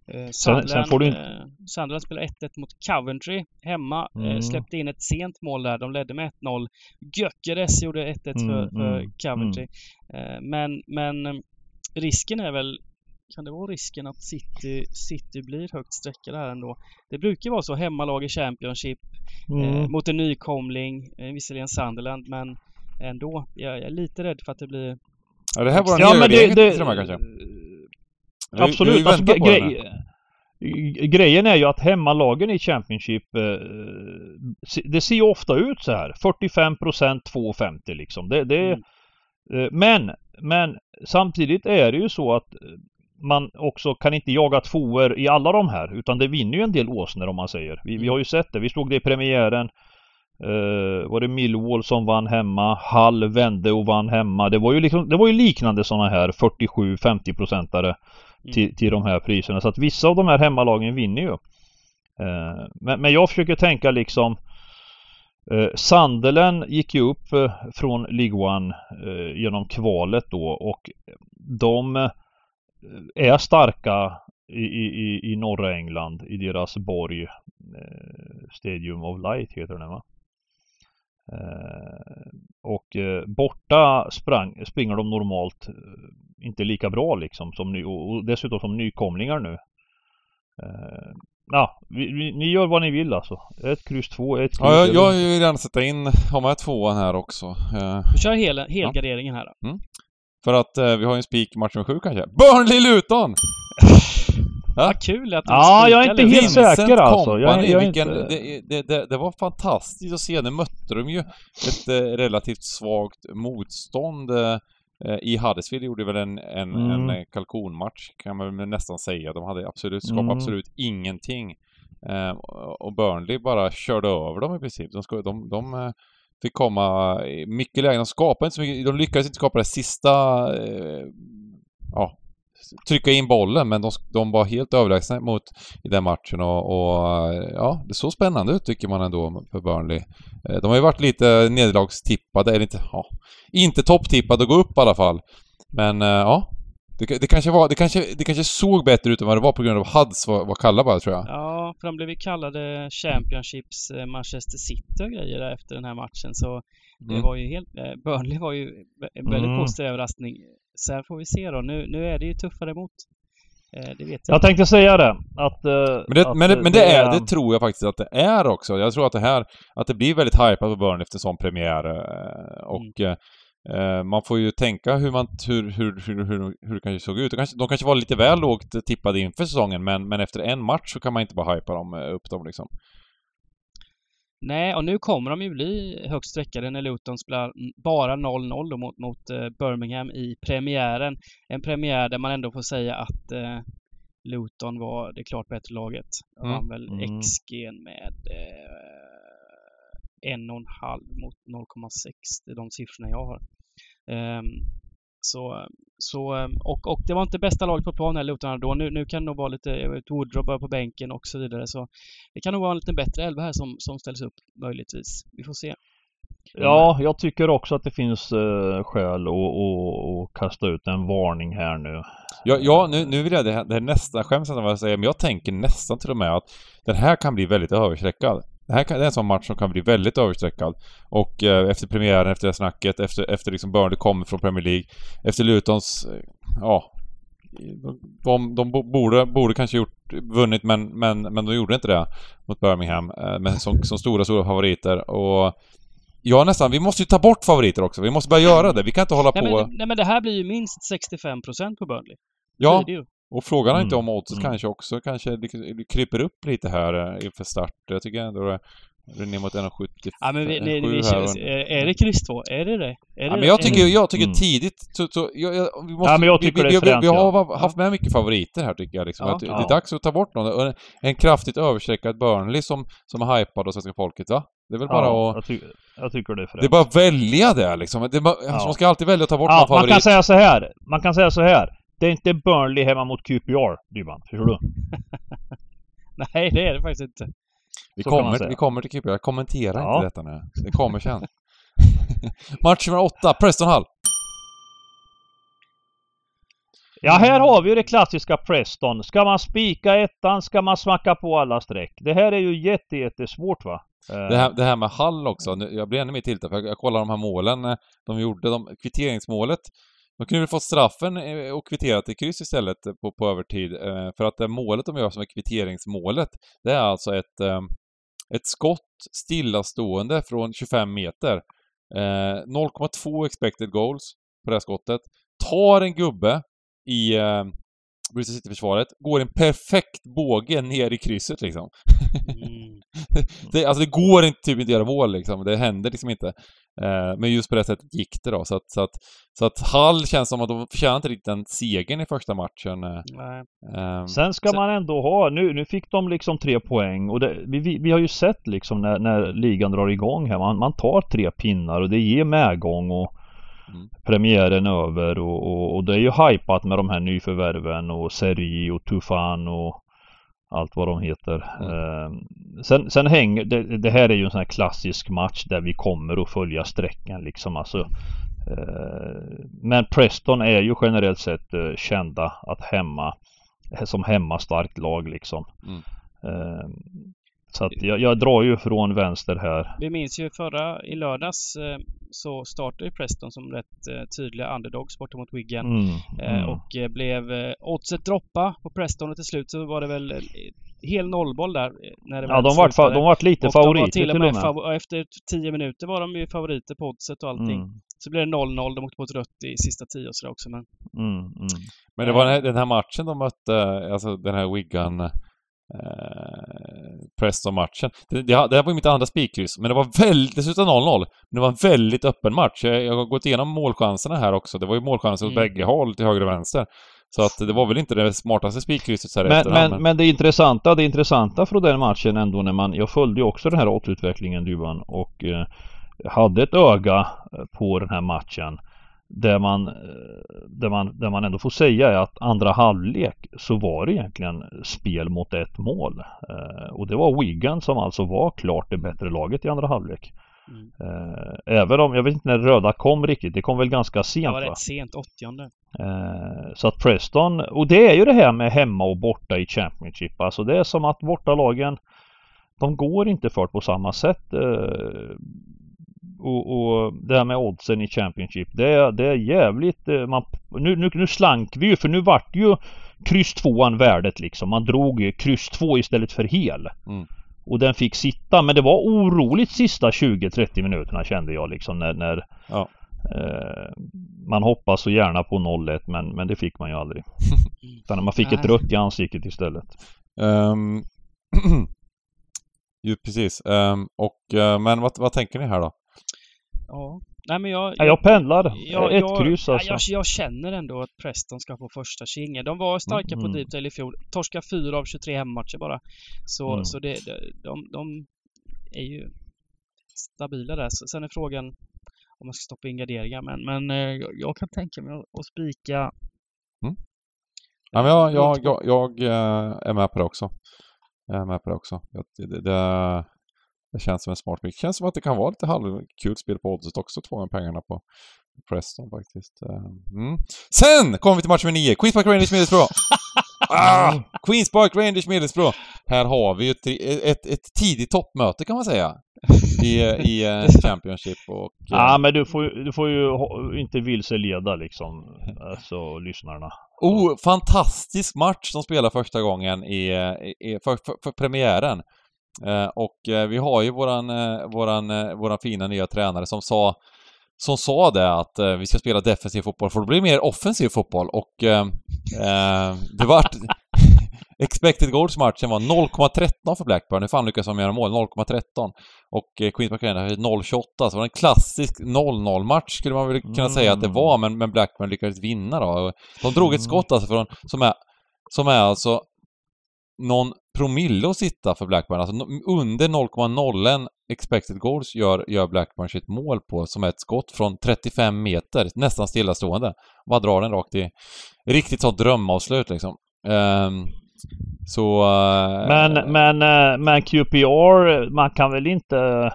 Eh, Sandland, sen, eh, Sandland spelar 1-1 mot Coventry hemma. Mm. Eh, släppte in ett sent mål där. De ledde med 1-0. Gyökeres gjorde 1-1 mm, för, för mm, Coventry. Mm. men, men risken är väl kan det vara risken att City, City blir högt streckade här ändå? Det brukar vara så, hemmalag i Championship mm. eh, mot en nykomling, eh, visserligen Sunderland, men ändå. Jag, jag, är lite rädd för att det blir... Ja, det här var en ja, men det, det, till de här kanske? Absolut. Vi, vi alltså, grej, grejen är ju att hemmalagen i Championship eh, Det ser ju ofta ut så här 45% 2,50 liksom. Det, det, mm. eh, men, men samtidigt är det ju så att man också kan inte jaga tvåor i alla de här utan det vinner ju en del åsnor om man säger. Vi, vi har ju sett det. Vi såg det i premiären. Uh, var det Millwall som vann hemma? Hall vände och vann hemma. Det var ju, liksom, det var ju liknande sådana här 47-50 procentare mm. till, till de här priserna. Så att vissa av de här hemmalagen vinner ju. Uh, men, men jag försöker tänka liksom uh, Sandelen gick ju upp från League One genom kvalet då och de är starka i, i, i norra England i deras borg eh, Stadium of Light heter den va? Eh, och eh, borta sprang, springer de normalt eh, inte lika bra liksom som ny, och dessutom som nykomlingar nu. Eh, ja, vi, vi, ni gör vad ni vill alltså. Ett kryss två, ett kryss Ja, jag, jag vill gärna sätta in, ha med tvåan här också. Eh, du kör hel, helgarderingen här då. Mm. För att eh, vi har ju en spik match nummer sju kanske. Burnley-Luton! Vad kul att du Ja, jag är inte helt Vincent säker alltså. Jag, jag vilken, inte... det, det, det, det var fantastiskt att se. Nu mötte de ju ett eh, relativt svagt motstånd. Eh, I Huddersfield gjorde väl en, en, Mm. en eh, kalkonmatch, kan man väl nästan säga. De hade absolut, skapade Mm. absolut ingenting. Eh, och Burnley bara körde över dem i princip. De, ska, de, de eh, fick komma i mycket lägen. De skapade inte så mycket. De lyckades inte skapa det sista... Eh, ja, trycka in bollen, men de, de var helt överlägsna mot i den matchen och, och ja, det såg spännande ut tycker man ändå för Burnley. Eh, de har ju varit lite nederlagstippade, eller inte, ja, inte topptippade att gå upp i alla fall. Men eh, ja, det, det, kanske var, det, kanske, det kanske såg bättre ut än vad det var på grund av Huds var, var kalla bara tror jag. Ja, för de blev ju kallade Championships eh, Manchester City och grejer där efter den här matchen så det Mm. var ju helt... eh, Burnley var ju en väldigt Mm. positiv överraskning. Sen får vi se då. Nu, nu är det ju tuffare emot. Eh, Det vet jag. Jag tänkte säga det. Att, Men det, att men, det, men det, är, det tror jag faktiskt att det är också. Jag tror att det här, att det blir väldigt hypat på Burnley efter sån premiär. Och eh, man får ju tänka hur man, hur, hur, hur, hur, hur det kanske såg ut. De kanske, de kanske var lite väl lågt tippade inför säsongen, men, men efter en match så kan man inte bara hypa dem, eh, upp dem liksom. Nej, och nu kommer de ju bli högst sträckade när Luton spelar bara 0-0 då mot, mot eh, Birmingham i premiären. En premiär där man ändå får säga att eh, Luton var det klart bättre laget. De Mm. vann väl Mm. XG med eh, en och en halv mot 0,6. Det är de siffrorna jag har. Ehm, så, så, och, och det var inte bästa laget på plan heller hade då. Nu, nu kan det nog vara lite, vet, Woodrow börjar på bänken och så vidare. Så det kan nog vara en lite bättre elva här som, som ställs upp möjligtvis. Vi får se. Ja, jag tycker också att det finns uh, skäl att, att, att kasta ut en varning här nu. Ja, ja nu, nu vill jag, det här, det här nästan, skäms jag säger, men jag tänker nästan till och med att den här kan bli väldigt överstreckad. Det här kan, det är en sån match som kan bli väldigt överstreckad. Och eh, efter premiären, efter det här snacket, efter, efter liksom Burnley kommer från Premier League, efter Lutons, eh, ja, de, de bo- borde, borde kanske gjort, vunnit men, men, men de gjorde inte det mot Birmingham eh, men som, som stora, stora favoriter och Ja nästan, vi måste ju ta bort favoriter också. Vi måste börja göra det. Vi kan inte hålla Nej på... men, nej men det här blir ju minst 65% på Burnley. ja, Det. Och frågan är inte Mm, om oddset mm. kanske också kanske kryper upp lite här eh, inför start. Jag tycker ändå det är ner mot 1,70 Ja men vi, nej, vi, känns, är, det kryss 2? Är det det? Är Ja, det men jag tycker, jag tycker Mm. tidigt så, så jag, jag, vi måste, Ja, men jag tycker vi, det är vi, vi, har ja. haft med mycket favoriter här tycker jag liksom. Ja, det, ja. det är dags att ta bort någon. En, en kraftigt överstreckad Burnley som, som är hypad av svenska folket va? Det är väl bara ja, att... jag, ty jag tycker det är fränt. Det är bara att välja det liksom. Det är bara, Ja. Man ska alltid välja att ta bort Ja, någon man favorit. kan säga så här. Man kan säga så här. Det är inte Burnley hemma mot QPR, Dybban. Förstår du? Nej det är det faktiskt inte. Vi Så kommer, vi kommer till Cooper. Jag kommenterar Ja. inte detta nu. Det kommer sen. Match nummer åtta, Preston Hall. Ja, här har vi ju det klassiska Preston. Ska man spika ettan, ska man smacka på alla streck. Det här är ju jätte, jättesvårt va? Eh, Det här, det här med Hall också. Nu- Jag blir ännu mer tiltad för jag, jag kollar de här målen eh, de gjorde. De, kvitteringsmålet. De kunde väl fått straffen eh, och kvitterat i kryss istället eh, på, på övertid. Eh, för att det målet de gör som är kvitteringsmålet, det är alltså ett, ett skott stillastående från 25 meter. 0,2 expected goals på det här skottet. Tar en gubbe i Bristol City-försvaret, går en perfekt båge ner i krysset liksom. Mm. det, alltså det går inte typ inte göra mål liksom. Det händer liksom inte. Eh, men just på det sättet gick det då. Så att, så att, så att Hall känns som att de förtjänar inte riktigt den segern i första matchen. Eh, Nej. eh, Sen ska Sen- man ändå ha, nu, nu fick de liksom tre poäng och det, vi, vi, vi har ju sett liksom när, när ligan drar igång här, man, man tar tre pinnar och det ger medgång och. Premiären över och, och, och det är ju hypat med de här nyförvärven och Seri och Tufan och allt vad de heter. Mm. Eh, sen, sen hänger, det, det här är ju en sån här klassisk match där vi kommer att följa sträckan liksom alltså. Eh, men Preston är ju generellt sett eh, kända att hemma som hemmastarkt lag liksom. Mm. Så att jag, jag drar ju från vänster här. Vi minns ju förra, i lördags eh, så startade ju Preston som rätt eh, tydliga underdogs borta mot Wigan. Mm, Eh, mm. Och blev oddset droppa på Preston och till slut så var det väl hel nollboll där. När det Ja, de vart, de vart lite Och de var favoriter till och med, med. fav- och efter tio minuter var de ju favoriter på oddset och allting. Mm. Så blev det 0-0. De åkte på ett rött i sista tio och sådär också. Men... Mm, mm. Men det var den här, den här matchen de mötte, alltså den här Wigan eh, Preston-matchen. Det, det, det här var ju mitt andra spikkryss, men det var väldigt, dessutom 0-0, men det var en väldigt öppen match. Jag, jag har gått igenom målchanserna här också. Det var ju målchanser åt Mm. bägge håll, till höger och vänster. Så att det var väl inte det smartaste spikkrysset så här Men, efterhand, men, men det intressanta, det intressanta från den matchen ändå när man, jag följde ju också den här återutvecklingen Duvan och eh, hade ett öga på den här matchen. Där man, eh, där, man, där man ändå får säga är att andra halvlek så var det egentligen spel mot ett mål. Eh, och det var Wigan som alltså var klart det bättre laget i andra halvlek. Mm. Eh, även om, jag vet inte när röda kom riktigt, det kom väl ganska Det sent var va? rätt sent, 80 Eh, så att Preston, och det är ju det här med hemma och borta i Championship. Alltså det är som att bortalagen, de går inte för på samma sätt. Och, och det här med oddsen i Championship, det är, det är jävligt... eh, Man, nu, nu, nu slank vi ju, för nu vart ju kryss tvåan värdet liksom. Man drog ju kryss två istället för hel. Mm. Och den fick sitta, men det var oroligt sista 20-30 minuterna kände jag liksom när, när Ja. eh, man hoppas så gärna på 0-1 men, men det fick man ju aldrig. Utan man fick ett rött i ansiktet istället. Ehm, ju precis. Ehm, och, eh, men vad, vad tänker ni här då? Ja. Nej men jag... Ja, jag pendlar. Ja, ett jag, kryss alltså. ja, jag, jag känner ändå att Preston ska få första tjingen. De var starka på Mm. Deepdale i fjol. Torska 4 av 23 hemmamatcher bara. Så, Mm. så det, det, de, de är ju stabila där. Så, sen är frågan om man ska stoppa in garderingar. Men, men eh, jag, jag kan tänka mig att, spika... Ja, men jag, jag, jag, jag eh, är med på det också. Jag är med på det också. Jag- Det, det, det känns som en smart pick. Känns som att det kan vara lite halvkul spel på oddset också, två med pengarna på Preston faktiskt. Eh, Mm. Sen kommer vi till match nummer nio. Queens Park Rangers Middlesbrough. ah, Queens Park Rangers Middlesbrough. Här har vi ju ett, ett, ett tidigt toppmöte kan man säga. I, i eh, Championship och... eh, Ja men du får, du får ju inte vilseleda liksom. Alltså lyssnarna. Oh, fantastisk match de spelar första gången i, i, i för, för, för premiären. Eh, och eh, vi har ju våran, eh, våran, våran fina nya tränare som sa som sa det att vi ska spela defensiv fotboll för det blir mer offensiv fotboll och det vart Expected goals-matchen var 0,13 för Blackburn. Hur fan lyckas de göra mål? 0,13. Och eh, Queens Park hade 0,28. Så det var en klassisk 0-0-match skulle man väl kunna säga att det Mm. var, men, men Blackburn lyckades vinna då. De drog ett Mm. skott alltså från, som är, som är alltså någon promille att sitta för Blackburn. Alltså under 0,01 expected goals gör, gör Blackburn sitt mål på, som är ett skott från 35 meter, nästan stillastående. Bara drar den rakt i... Riktigt sånt drömavslut liksom. Um, så... Uh, Men, men, uh, men QPR, man kan väl inte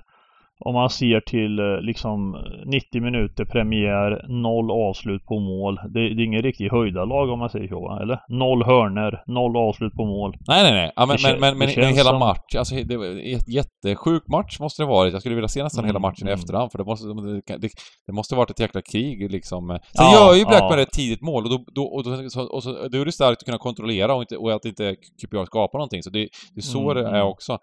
om man ser till eh, liksom 90 minuter premiär, noll avslut på mål. Det, det är ingen riktig höjdarlag om man säger så? Eller? Noll hörner, noll avslut på mål. Nej, nej, nej. Ja, men, men, men, men, hela som- matchen, alltså det var jättesjuk match måste det varit. Jag skulle vilja se nästan hela Mm, matchen i mm. efterhand för det måste, det, det, måste varit ett jäkla krig liksom. Sen Ja, gör ju Blackburn ja. ett tidigt mål och då, då, och då, så, och så, då är det starkt att kunna kontrollera och, inte, och att inte QPR skapar någonting. Så det, det är så Mm, det är mm. också.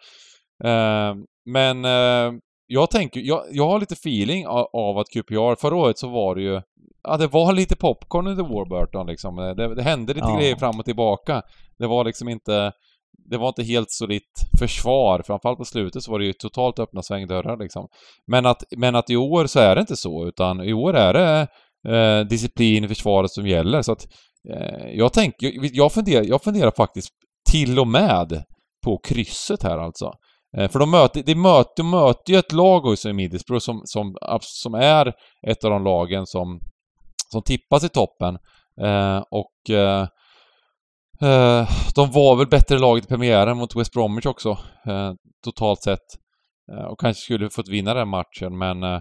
Eh, men eh, jag tänker, jag, jag har lite feeling av, av att QPR, förra året så var det ju Ja, det var lite popcorn under Warburton liksom. Det, det hände lite Ja. grejer fram och tillbaka. Det var liksom inte... Det var inte helt solitt försvar. Framförallt på slutet så var det ju totalt öppna svängdörrar liksom. Men att, men att i år så är det inte så, utan i år är det eh, disciplin i försvaret som gäller. Så att eh, jag tänker, jag, jag, funderar, jag funderar faktiskt till och med på krysset här alltså. Eh, för de möter, de möter, de möter ju ett lag också i Middlesbrough som, som, som är ett av de lagen som, som tippas i toppen. Eh, och eh, eh, de var väl bättre laget i premiären mot West Bromwich också, eh, totalt sett. Eh, och kanske skulle fått vinna den matchen, men...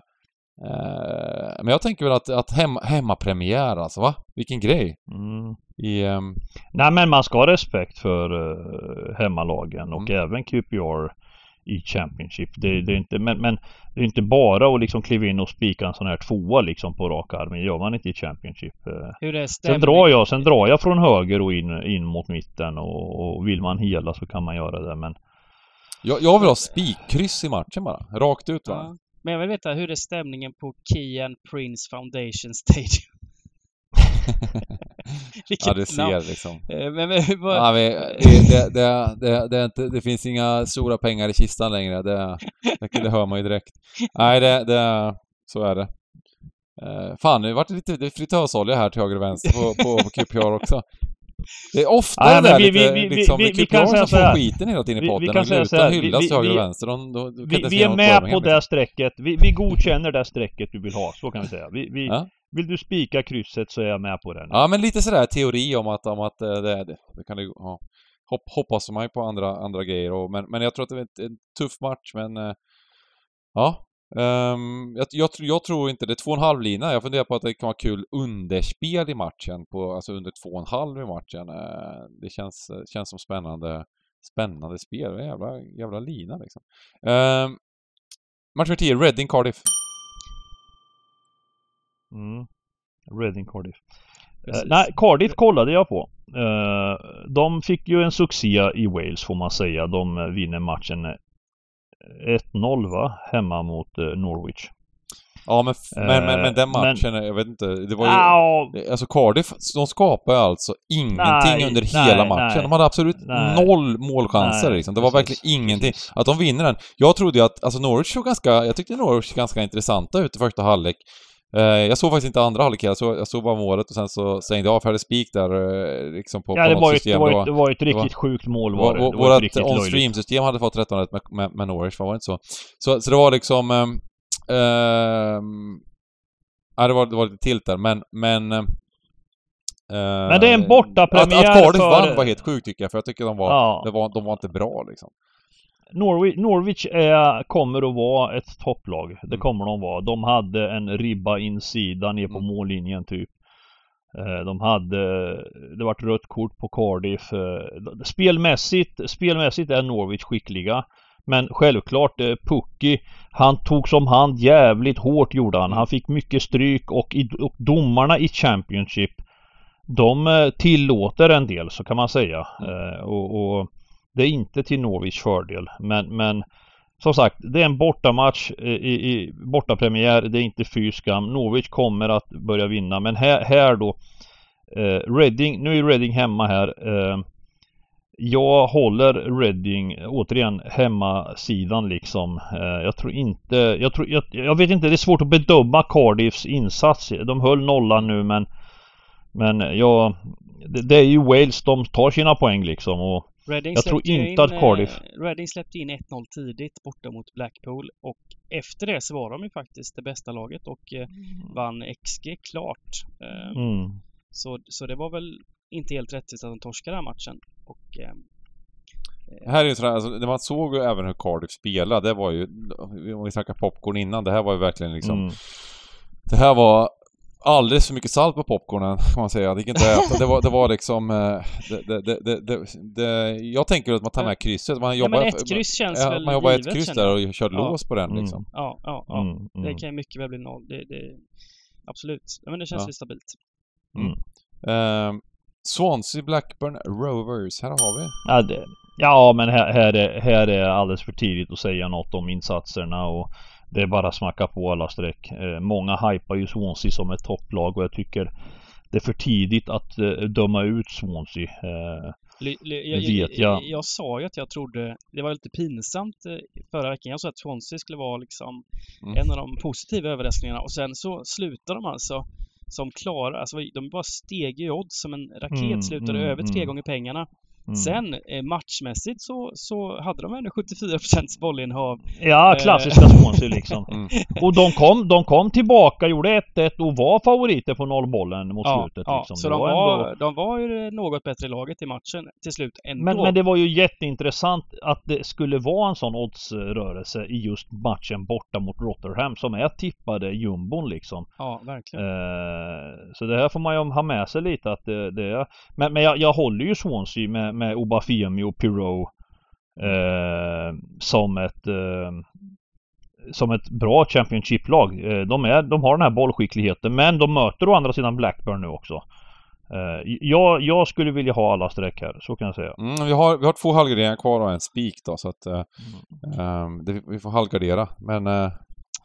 Men jag tänker väl att, att hem, hemmapremiär alltså, va? Vilken grej! Mm. I, ehm, Nej men man ska ha respekt för uh, hemmalagen och Mm. även QPR i Championship. Det, det är inte, men, men det är inte bara att liksom kliva in och spika en sån här tvåa liksom på rak arm. Det gör man inte i Championship. Eh, Hur är Sen drar jag, sen drar jag från höger och in, in mot mitten och, och vill man hela så kan man göra det men jag, jag vill ha spikkryss i matchen bara. Rakt ut va? Ja. Men jag vill veta, hur är stämningen på Kian Prince Foundation Stadium? ja, du ser liksom. Eh, men, men, vad... ja, vi, det, det, det, det, inte, det, finns inga stora pengar i kistan längre. Det, det, hör man ju direkt. Nej, det, det, så är det. Uh, fan, det har varit lite fritösolja här till höger och vänster på, på, på QPR också. Det är ofta Nej, det där vi, lite, vi, vi, liksom, vi, vi, kan säga som får skiten hela tiden i podden. Vi, kan säga så här, hyllas till höger och vänster. De, de, de vi, vi är med på det strecket. Vi, vi godkänner det strecket du vill ha, så kan vi säga. Vi, vi, ja. Vill du spika krysset så är jag med på det. Ja, men lite sådär teori om att, om att eh, det, det, det kan det, ja. Hopp, hoppas man ju på andra, andra grejer och, men, men jag tror att det är en tuff match, men eh, ja, Um, jag, jag, jag, tror inte det. är två och en halv lina. Jag funderar på att det kan vara kul underspel i matchen, på, alltså under två och en halv i matchen. Eh, det känns, känns som spännande, spännande spel. Jävla, jävla lina liksom. Um, match nummer 10, Reading Cardiff. Mm. Reading Cardiff. Uh, nej, Cardiff kollade jag på. Uh, de fick ju en succé i Wales får man säga. De vinner matchen 1-0 va? Hemma mot uh, Norwich. Ja men, men, men, men, den matchen, men, jag vet inte, det var ju... Ja, alltså Cardiff, de skapade alltså ingenting nej, under nej, hela matchen. Nej, de hade absolut noll målchanser liksom. Det var precis, verkligen ingenting. Precis. Att de vinner den. Jag trodde ju att, alltså Norwich såg ganska, jag tyckte Norwich såg ganska intressanta ut i första halvlek. Eh, jag såg faktiskt inte andra halvlek jag såg, jag såg bara målet och sen så stängde jag av, för jag hade spik där eh, liksom på, ja, på det något var system. Ett, det, var, det var ett riktigt var, sjukt mål var det. det var vårt on-stream-system hade fått 13 rätt med, med, med Norwich, var det inte så? Så, så det var liksom... Um, um, ja, det var, det var lite tilt där, men, men uh, men det är en bortapremiär Att, att Cardiff för... vann var helt sjukt tycker jag, för jag tycker de var, ja. var, de var inte bra liksom. Norwich, Norwich är, kommer att vara ett topplag. Det mm. kommer de vara. De hade en ribba insida ner på mm. mållinjen typ. Eh, de hade, det vart rött kort på Cardiff. Eh, spelmässigt, spelmässigt är Norwich skickliga. Men självklart eh, Pucki, han tog som hand jävligt hårt gjorde han. Han fick mycket stryk och, i, och domarna i Championship de tillåter en del så kan man säga. Mm. och, och det är inte till Norwich fördel. Men, men som sagt, det är en bortamatch eh, i, i bortapremiär. Det är inte fy skam. Norwich kommer att börja vinna. Men här, här då eh, Reading, nu är Reading hemma här. Eh, jag håller Reading, återigen hemmasidan liksom. Eh, jag tror inte, jag tror, jag, jag, vet inte, det är svårt att bedöma Cardiffs insats. De höll nollan nu men Men jag, det, det är ju Wales, de tar sina poäng liksom och Reading jag tror inte in, att Cardiff... Eh, Reading släppte in 1-0 tidigt borta mot Blackpool och efter det så var de ju faktiskt det bästa laget och eh, mm. vann XG klart. Eh, mm. Så, så det var väl inte helt rättvist att de torskade den matchen. Och, eh, det här är ju sådär, alltså, man såg ju även hur Cardiff spelade, det var ju, om vi snackar popcorn innan, det här var ju verkligen liksom mm. Det här var alldeles för mycket salt på popcornen kan man säga. Det gick inte att äta. Det var, det var liksom... Eh, det, det, det, det, jag tänker att man tar med krysset. Man jobbar, ja, men ett kryss känns ja, väl Man jobbar ett kryss där och kör ja. lås på den mm. liksom. Ja, ja, ja. Mm, mm. Det kan ju mycket väl bli noll. Det, det, absolut. Ja, men det känns ja. ju stabilt. Mm. Uh, Swansea Blackburn Rovers. Här har vi. Ja, det, ja men här, här, är, här är alldeles för tidigt att säga något om insatserna och det är bara att smacka på alla streck. Eh, många hypar ju Swansea som ett topplag och jag tycker det är för tidigt att eh, döma ut Swansea. Eh, L jag, vet jag. jag. sa ju att jag trodde, det var lite pinsamt förra veckan, jag sa att Swansea skulle vara liksom mm. en av de positiva överraskningarna och sen så slutar de alltså som klara, alltså de bara steg i odds som en raket, mm, slutade mm, över tre mm. gånger pengarna. Mm. Sen eh, matchmässigt så, så hade de ändå 74% bollinnehav. Ja, eh, klassiska Swansea liksom. Mm. Och de kom, de kom tillbaka, gjorde 1-1 och var favoriter på nollbollen mot ja, slutet. Ja, liksom. så de var, ändå... de var ju något bättre laget i matchen till slut ändå. Men, men det var ju jätteintressant att det skulle vara en sån oddsrörelse i just matchen borta mot Rotherham som är tippade jumbon liksom. Ja, verkligen. Eh, så det här får man ju ha med sig lite att det, det är... Men, men jag, jag håller ju Swansea med med Obafemi och Pirou eh, som ett eh, som ett bra Championship-lag. Eh, de, är, de har den här bollskickligheten men de möter å andra sidan Blackburn nu också. Uh, jag, jag, skulle vilja ha alla streck här, så kan jag säga. Mm, vi, har, vi har två halvgarderingar kvar och en spik då, så att uh, mm. um, det, vi får halvgardera. Men uh,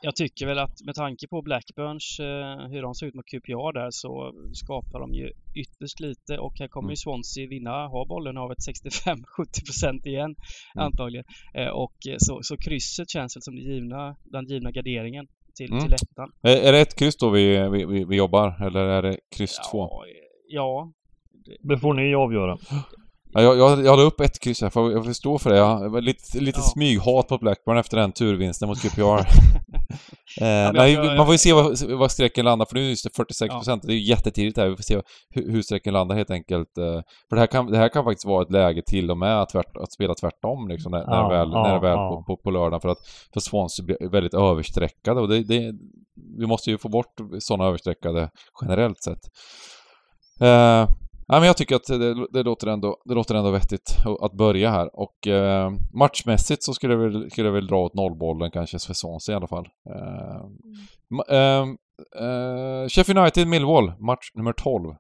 Jag tycker väl att med tanke på Blackburns, eh, hur de ser ut mot QPR där så skapar de ju ytterst lite och här kommer mm. ju Swansea vinna, ha bollen av ett 65-70% igen mm. antagligen. Eh, och så, så krysset känns väl som den givna, den givna garderingen till, mm. till ettan. Är, är det ett kryss då vi, vi, vi jobbar eller är det kryss ja, två? Ja. Det får ni avgöra. Ja, jag, jag, jag la upp ett kryss här, för jag får stå för det. Jag lite, lite ja. smyghat på Blackburn efter den turvinsten mot QPR. eh, ja, nej, jag, man får ju se vad, vad strecken landar, för nu är det 46 procent. Det är ju jättetidigt här. Vi får se hur, hur strecken landar helt enkelt. Eh, för det här, kan, det här kan faktiskt vara ett läge till och med att, tvärt, att spela tvärtom liksom, när, när det väl, när det väl på, på, på lördagen. För att för Swansea blir väldigt överstreckade och det, det, vi måste ju få bort sådana överstreckade generellt sett. Eh, Ja, men jag tycker att det, det, låter ändå, det låter ändå vettigt att börja här och eh, matchmässigt så skulle jag, väl, skulle jag väl dra åt nollbollen kanske för Swansea i alla fall. Eh, eh, eh, Sheffield United Millwall, match nummer 12.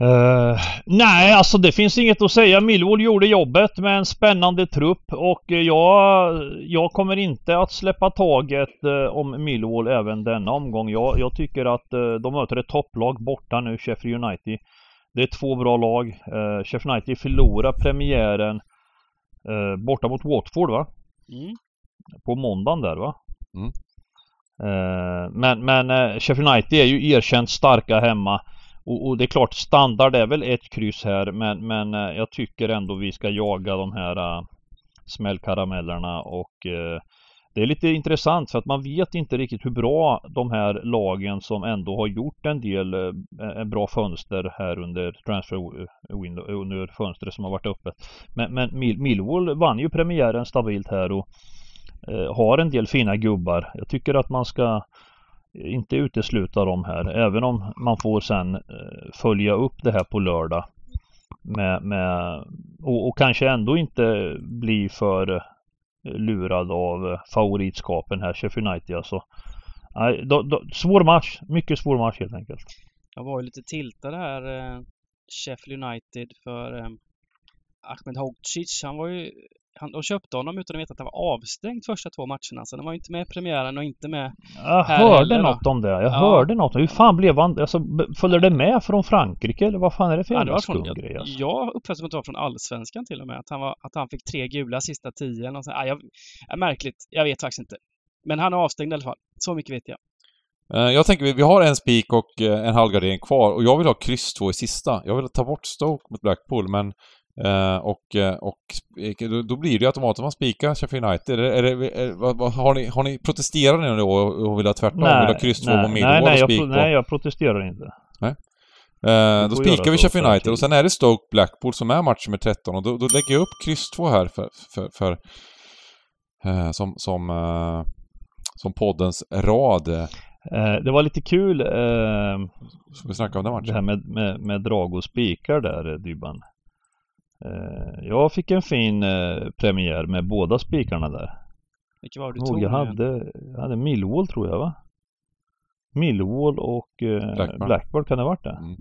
Uh, nej, alltså det finns inget att säga. Millwall gjorde jobbet med en spännande trupp och jag, jag kommer inte att släppa taget uh, om Millwall även denna omgång. Jag, jag tycker att uh, de möter ett topplag borta nu, Sheffield United. Det är två bra lag. Uh, Sheffield United förlorar premiären borta mot Watford va? Mm. På måndagen där va? Mm. men men Sheffield United är ju erkänt starka hemma. Och, och, det är klart, standard är väl ett kryss här men, men eh, jag tycker ändå vi ska jaga de här äh, smällkaramellerna och äh, det är lite intressant för att man vet inte riktigt hur bra de här lagen som ändå har gjort en del äh, bra fönster här under transfer window, under fönstret som har varit öppet. Men, men Millwall vann ju premiären stabilt här och har en del fina gubbar. Jag tycker att man ska inte utesluta dem här, även om man får sen eh, följa upp det här på lördag. Med, med, och, och kanske ändå inte bli för eh, lurad av eh, favoritskapen här, Sheffield United alltså. Nej, då, då, svår match, mycket svår match helt enkelt. Jag var ju lite tiltad här, Sheffield United för eh, Ahmed Hodzic. Han var ju han, de köpte honom utan att veta att han var avstängd första två matcherna. Så han var inte med i premiären och inte med Jag hörde heller, något om det. Jag ja. hörde något. Hur fan blev han? Alltså, följde det med från Frankrike eller vad fan är det för jävla ja, skum grej? Alltså? Jag uppfattade att det var från Allsvenskan till och med. Att han, var, att han fick tre gula sista tio. Eller ja, jag, ja, märkligt. Jag vet faktiskt inte. Men han är avstängd i alla fall. Så mycket vet jag. Eh, jag tänker vi har en spik och eh, en halvgardering kvar och jag vill ha kryss två i sista. Jag vill ta bort Stoke mot Blackpool men Uh, och, eh, och då, då, blir det ju automatiskt man spikar Sheffield United. Är, är, är, vad, vad, har, ni, har ni protesterat nu då och vill ha tvärtom? Nej, vill ha kryss 2 på Millwall nej, nej, spik jag, nej, jag protesterar inte. Nej. Uh, då spikar vi Sheffield United och sen är det Stoke Blackpool som är match med 13 och då, då lägger jag upp kryss 2 här för, för, för uh, som, som, som poddens rad. det var lite kul. Ska vi snacka om den matchen? Det här med, med, med drag och spikar där, Dybban. Eh, jag fick en fin eh, premiär med båda spikarna där. Vilka var det du tog? Jag hade, jag hade Millwall tror jag va? Millwall och eh, Blackburn. Blackburn kan det ha varit det? Mm.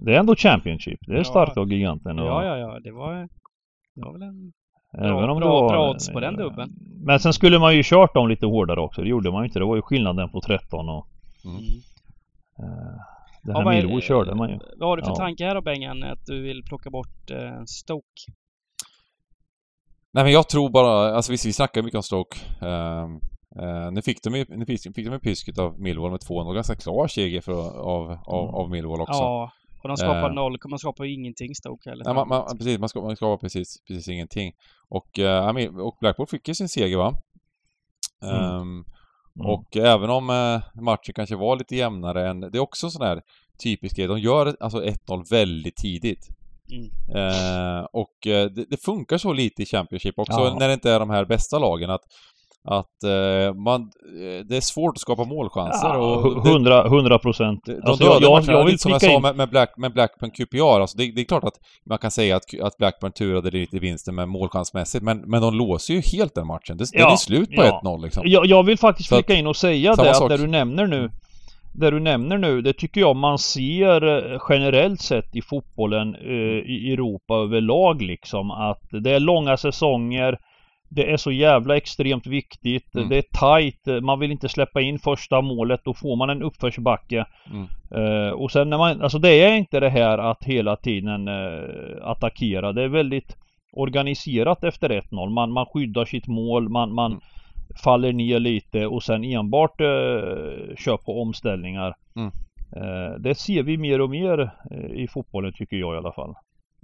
det är ändå Championship. Det är ja. starkt av giganten. Och... Ja, ja, ja. Det var, det var väl en Även om bra, det var, bra odds på den dubben. Men sen skulle man ju kört dem lite hårdare också. Det gjorde man ju inte. Det var ju skillnaden på 13 och... Mm. Uh, det här ja, Millwall körde man ju. Vad har du för ja. tanke här då Bengan? Att du vill plocka bort eh, Stoke? Nej men jag tror bara, alltså visst vi snackar mycket om Stoke. Uh, uh, nu fick de ju nu fick, fick de ju pysket av Millwall med 2-0. Ganska klar seger för, av, av, av Millwall också. Ja, och de skapar uh, noll. Man skapar ju ingenting Stoke heller. Nej, man, man, precis, man skapar, man skapar precis, precis ingenting. Och, uh, och Blackpool fick ju sin seger va? Mm. Um, Mm. Och även om eh, matchen kanske var lite jämnare än... Det är också sån här typisk grej. De gör alltså 1-0 väldigt tidigt. Mm. Eh, och eh, det, det, funkar så lite i Championship också ja. när det inte är de här bästa lagen att att eh, man, eh, det är svårt att skapa målchanser ja, och... Hundra, hundra procent. Alltså, jag, jag, jag vill som jag sa med, med, Black, med Blackburn QPR, alltså det, det, är klart att man kan säga att, att Blackburn turade lite i vinsten med målchansmässigt, men, men de låser ju helt den matchen. Det, ja, det är slut på ja. 1-0 liksom. Jag, jag vill faktiskt flika in och säga det, att det du nämner nu det du nämner nu, det tycker jag man ser eh, generellt sett i fotbollen eh, i Europa överlag liksom att det är långa säsonger det är så jävla extremt viktigt. Mm. Det är tight. Man vill inte släppa in första målet. Då får man en uppförsbacke. Mm. Eh, och sen när man, alltså det är inte det här att hela tiden eh, attackera. Det är väldigt organiserat efter 1-0. Man, man skyddar sitt mål. Man, man Mm. faller ner lite och sen enbart eh, kör på omställningar. Mm. Det ser vi mer och mer i fotbollen tycker jag i alla fall.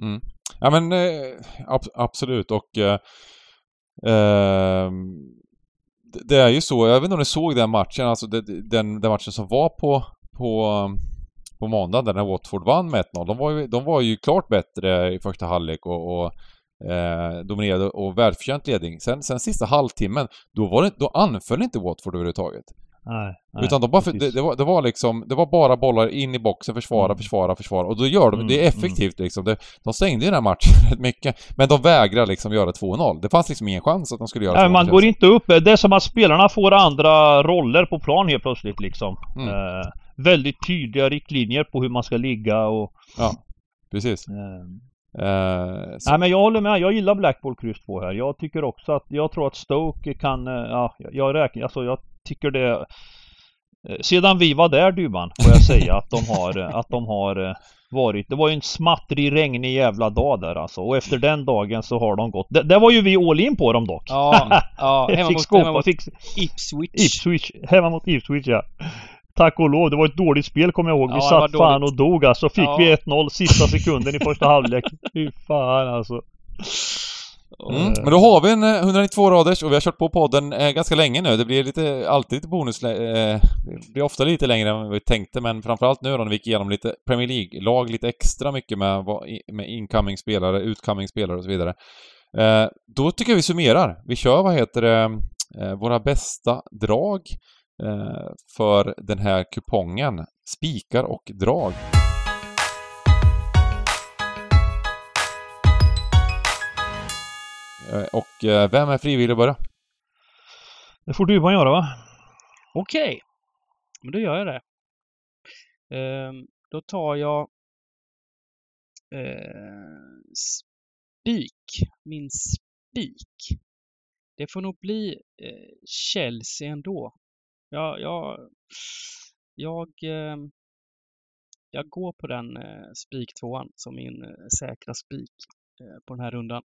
Mm. Ja men eh, ab absolut och eh, Ehm, det- det är ju så, jag vet inte om ni såg den matchen, alltså det, den, den matchen som var på, på, på måndag där när Watford vann med 1-0. De var, ju, de var ju klart bättre i första halvlek och, och eh, dominerade och välförtjänt ledning. Sen, sen sista halvtimmen, då, var det, då anföll inte Watford överhuvudtaget. Nej, nej, Utan de bara, det, det, var, det var liksom, det var bara bollar in i boxen, försvara, Mm. försvara, försvara. Och då gör de, Mm, det är effektivt liksom. Det, de stängde ju den här matchen rätt mycket. Men de vägrar liksom göra 2-0. Det fanns liksom ingen chans att de skulle göra Nej, 2-0. man känns går inte upp. Det är som att spelarna får andra roller på plan helt plötsligt liksom. Mm. Eh, väldigt tydliga riktlinjer på hur man ska ligga och... Ja, precis. Eh, så, nej men jag håller med. Jag gillar Blackball kryss 2 här. Jag tycker också att... Jag tror att Stoke kan... eh, Ja, jag räknar... Alltså jag tycker det... eh, Sedan vi var där Duban, får jag säga att de har, eh, att de har eh, varit... Det var ju en smattrig, regnig jävla dag där alltså. Och efter den dagen så har de gått... Det, det var ju vi all in på dem dock. Ja, ja hemma fick mot, skåpa, hemma mot fick Ipswich. Ipswich, hemma mot Ipswich ja. Tack och lov, det var ett dåligt spel kommer jag ihåg. Vi Ja, satt fan och dog alltså. Fick Ja. vi 1-0 sista sekunden i första halvlek. Fy fan alltså. Mm. Men då har vi en eh, 192 raders och vi har kört på podden eh, ganska länge nu. Det blir lite, alltid lite bonus... Eh, det blir ofta lite längre än vi tänkte, men framförallt nu då när vi gick igenom lite Premier League-lag lite extra mycket med, med incoming-spelare, utcoming-spelare och så vidare. Eh, då tycker jag vi summerar. Vi kör, vad heter det, eh, våra bästa drag eh, för den här kupongen. Spikar och drag. Eh, och eh, vem är frivillig att börja? Det får du bara göra va? Okej. Men då gör jag det. Ehm, då tar jag eh, spik. Min spik. Det får nog bli eh, Chelsea ändå. Jag, jag, jag, eh, jag går på den eh, spiktvåan som min eh, säkra spik på den här rundan.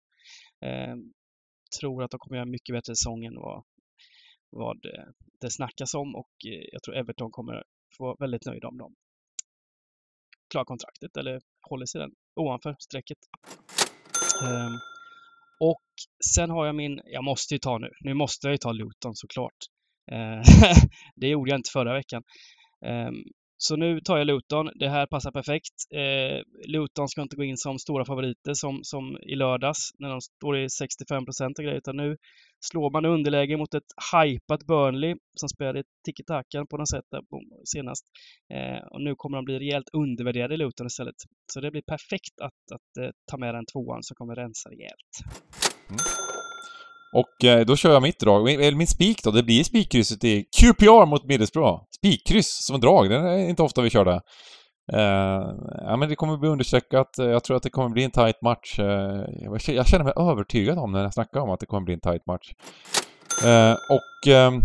Eh, tror att de kommer göra mycket bättre säsong än vad, vad eh, det snackas om och eh, jag tror Everton kommer få vara väldigt nöjda om de klarar kontraktet eller håller sig den ovanför strecket. Um, och sen har jag min, jag måste ju ta nu, nu måste jag ju ta Luton såklart. Uh, det gjorde jag inte förra veckan. Um, så nu tar jag Luton. Det här passar perfekt. Eh, Luton ska inte gå in som stora favoriter som, som i lördags när de står i 65 procent och grejer. Utan nu slår man underläge mot ett hypat Burnley som spelade tiki-takan på något sätt där senast. Eh, och nu kommer de bli rejält undervärderade i Luton istället. Så det blir perfekt att, att eh, ta med den tvåan som kommer rensa rejält. Mm. Och eh, då kör jag mitt drag. Eller min spik då, det blir spikkrysset i QPR mot Middlesbrough. Spikkryss som drag, det är inte ofta vi kör det. Eh, ja men det kommer bli understreckat. Jag tror att det kommer bli en tight match. Eh, jag jag känner mig övertygad om när jag snackar om att det kommer bli en tight match. Eh, och ehm,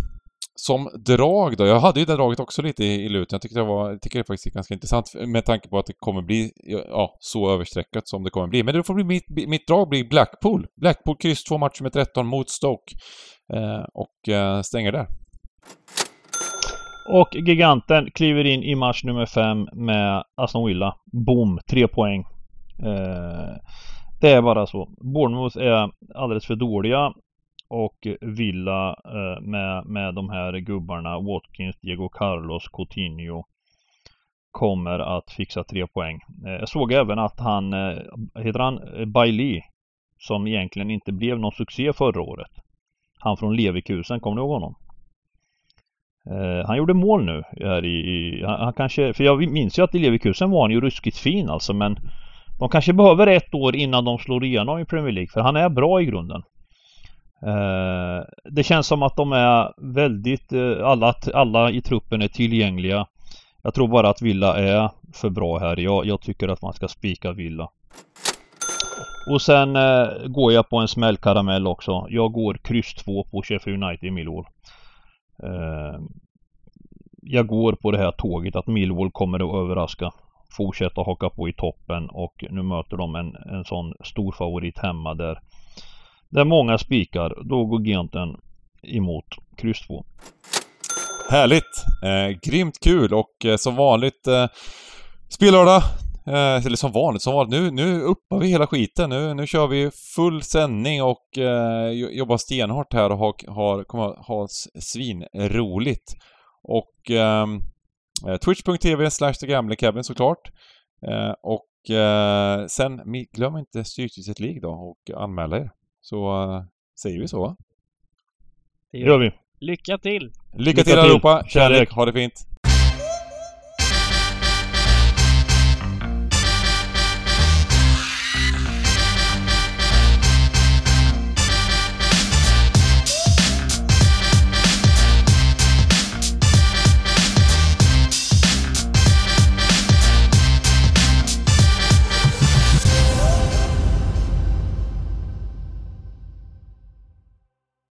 som drag då, jag hade ju det draget också lite i, i luten. Jag tyckte det var, jag tycker det faktiskt är ganska intressant med tanke på att det kommer bli, ja, så överstreckat som det kommer bli. Men det får bli mitt, mitt drag blir Blackpool. Blackpool kryss två matcher med 13 mot Stoke. Eh, och eh, stänger där. Och giganten kliver in i match nummer 5 med Aston Villa. Boom! Tre poäng. Eh, det är bara så. Bournemouth är alldeles för dåliga. Och Villa eh, med, med de här gubbarna Watkins, Diego Carlos, Coutinho kommer att fixa tre poäng. Eh, jag såg även att han, eh, heter han eh, Bailey, som egentligen inte blev någon succé förra året. Han från Leverkusen, kommer du ihåg honom? Eh, han gjorde mål nu här i, i han, han kanske, för jag minns ju att i Leverkusen var han ju ruskigt fin alltså men de kanske behöver ett år innan de slår igenom i Premier League för han är bra i grunden. Eh, det känns som att de är väldigt, eh, alla, alla i truppen är tillgängliga. Jag tror bara att Villa är för bra här. Jag, jag tycker att man ska spika Villa. Och sen eh, går jag på en smällkaramell också. Jag går kryss 2 på Sheffield United i Millwall. Ehm, jag går på det här tåget att Millwall kommer att överraska. Fortsätta haka på i toppen och nu möter de en, en sån stor favorit hemma där där många spikar. Då går Genten emot kryss 2. Härligt! Eh, grymt kul och eh, som vanligt eh, spellördag. Eh, eller som vanligt, som vanligt. Nu, nu uppar vi hela skiten. Nu, nu kör vi full sändning och eh, jobbar stenhårt här och har, har, kommer ha svinroligt. Och ehm, eh, Twitch.tv slash TheGamblingCabin såklart. Eh, och eh, sen, glöm inte Stryktipset League då och anmäla er. Så äh, säger vi så. Det gör vi. Lycka till! Lycka, Lycka till allihopa! Kärlek, ha det fint!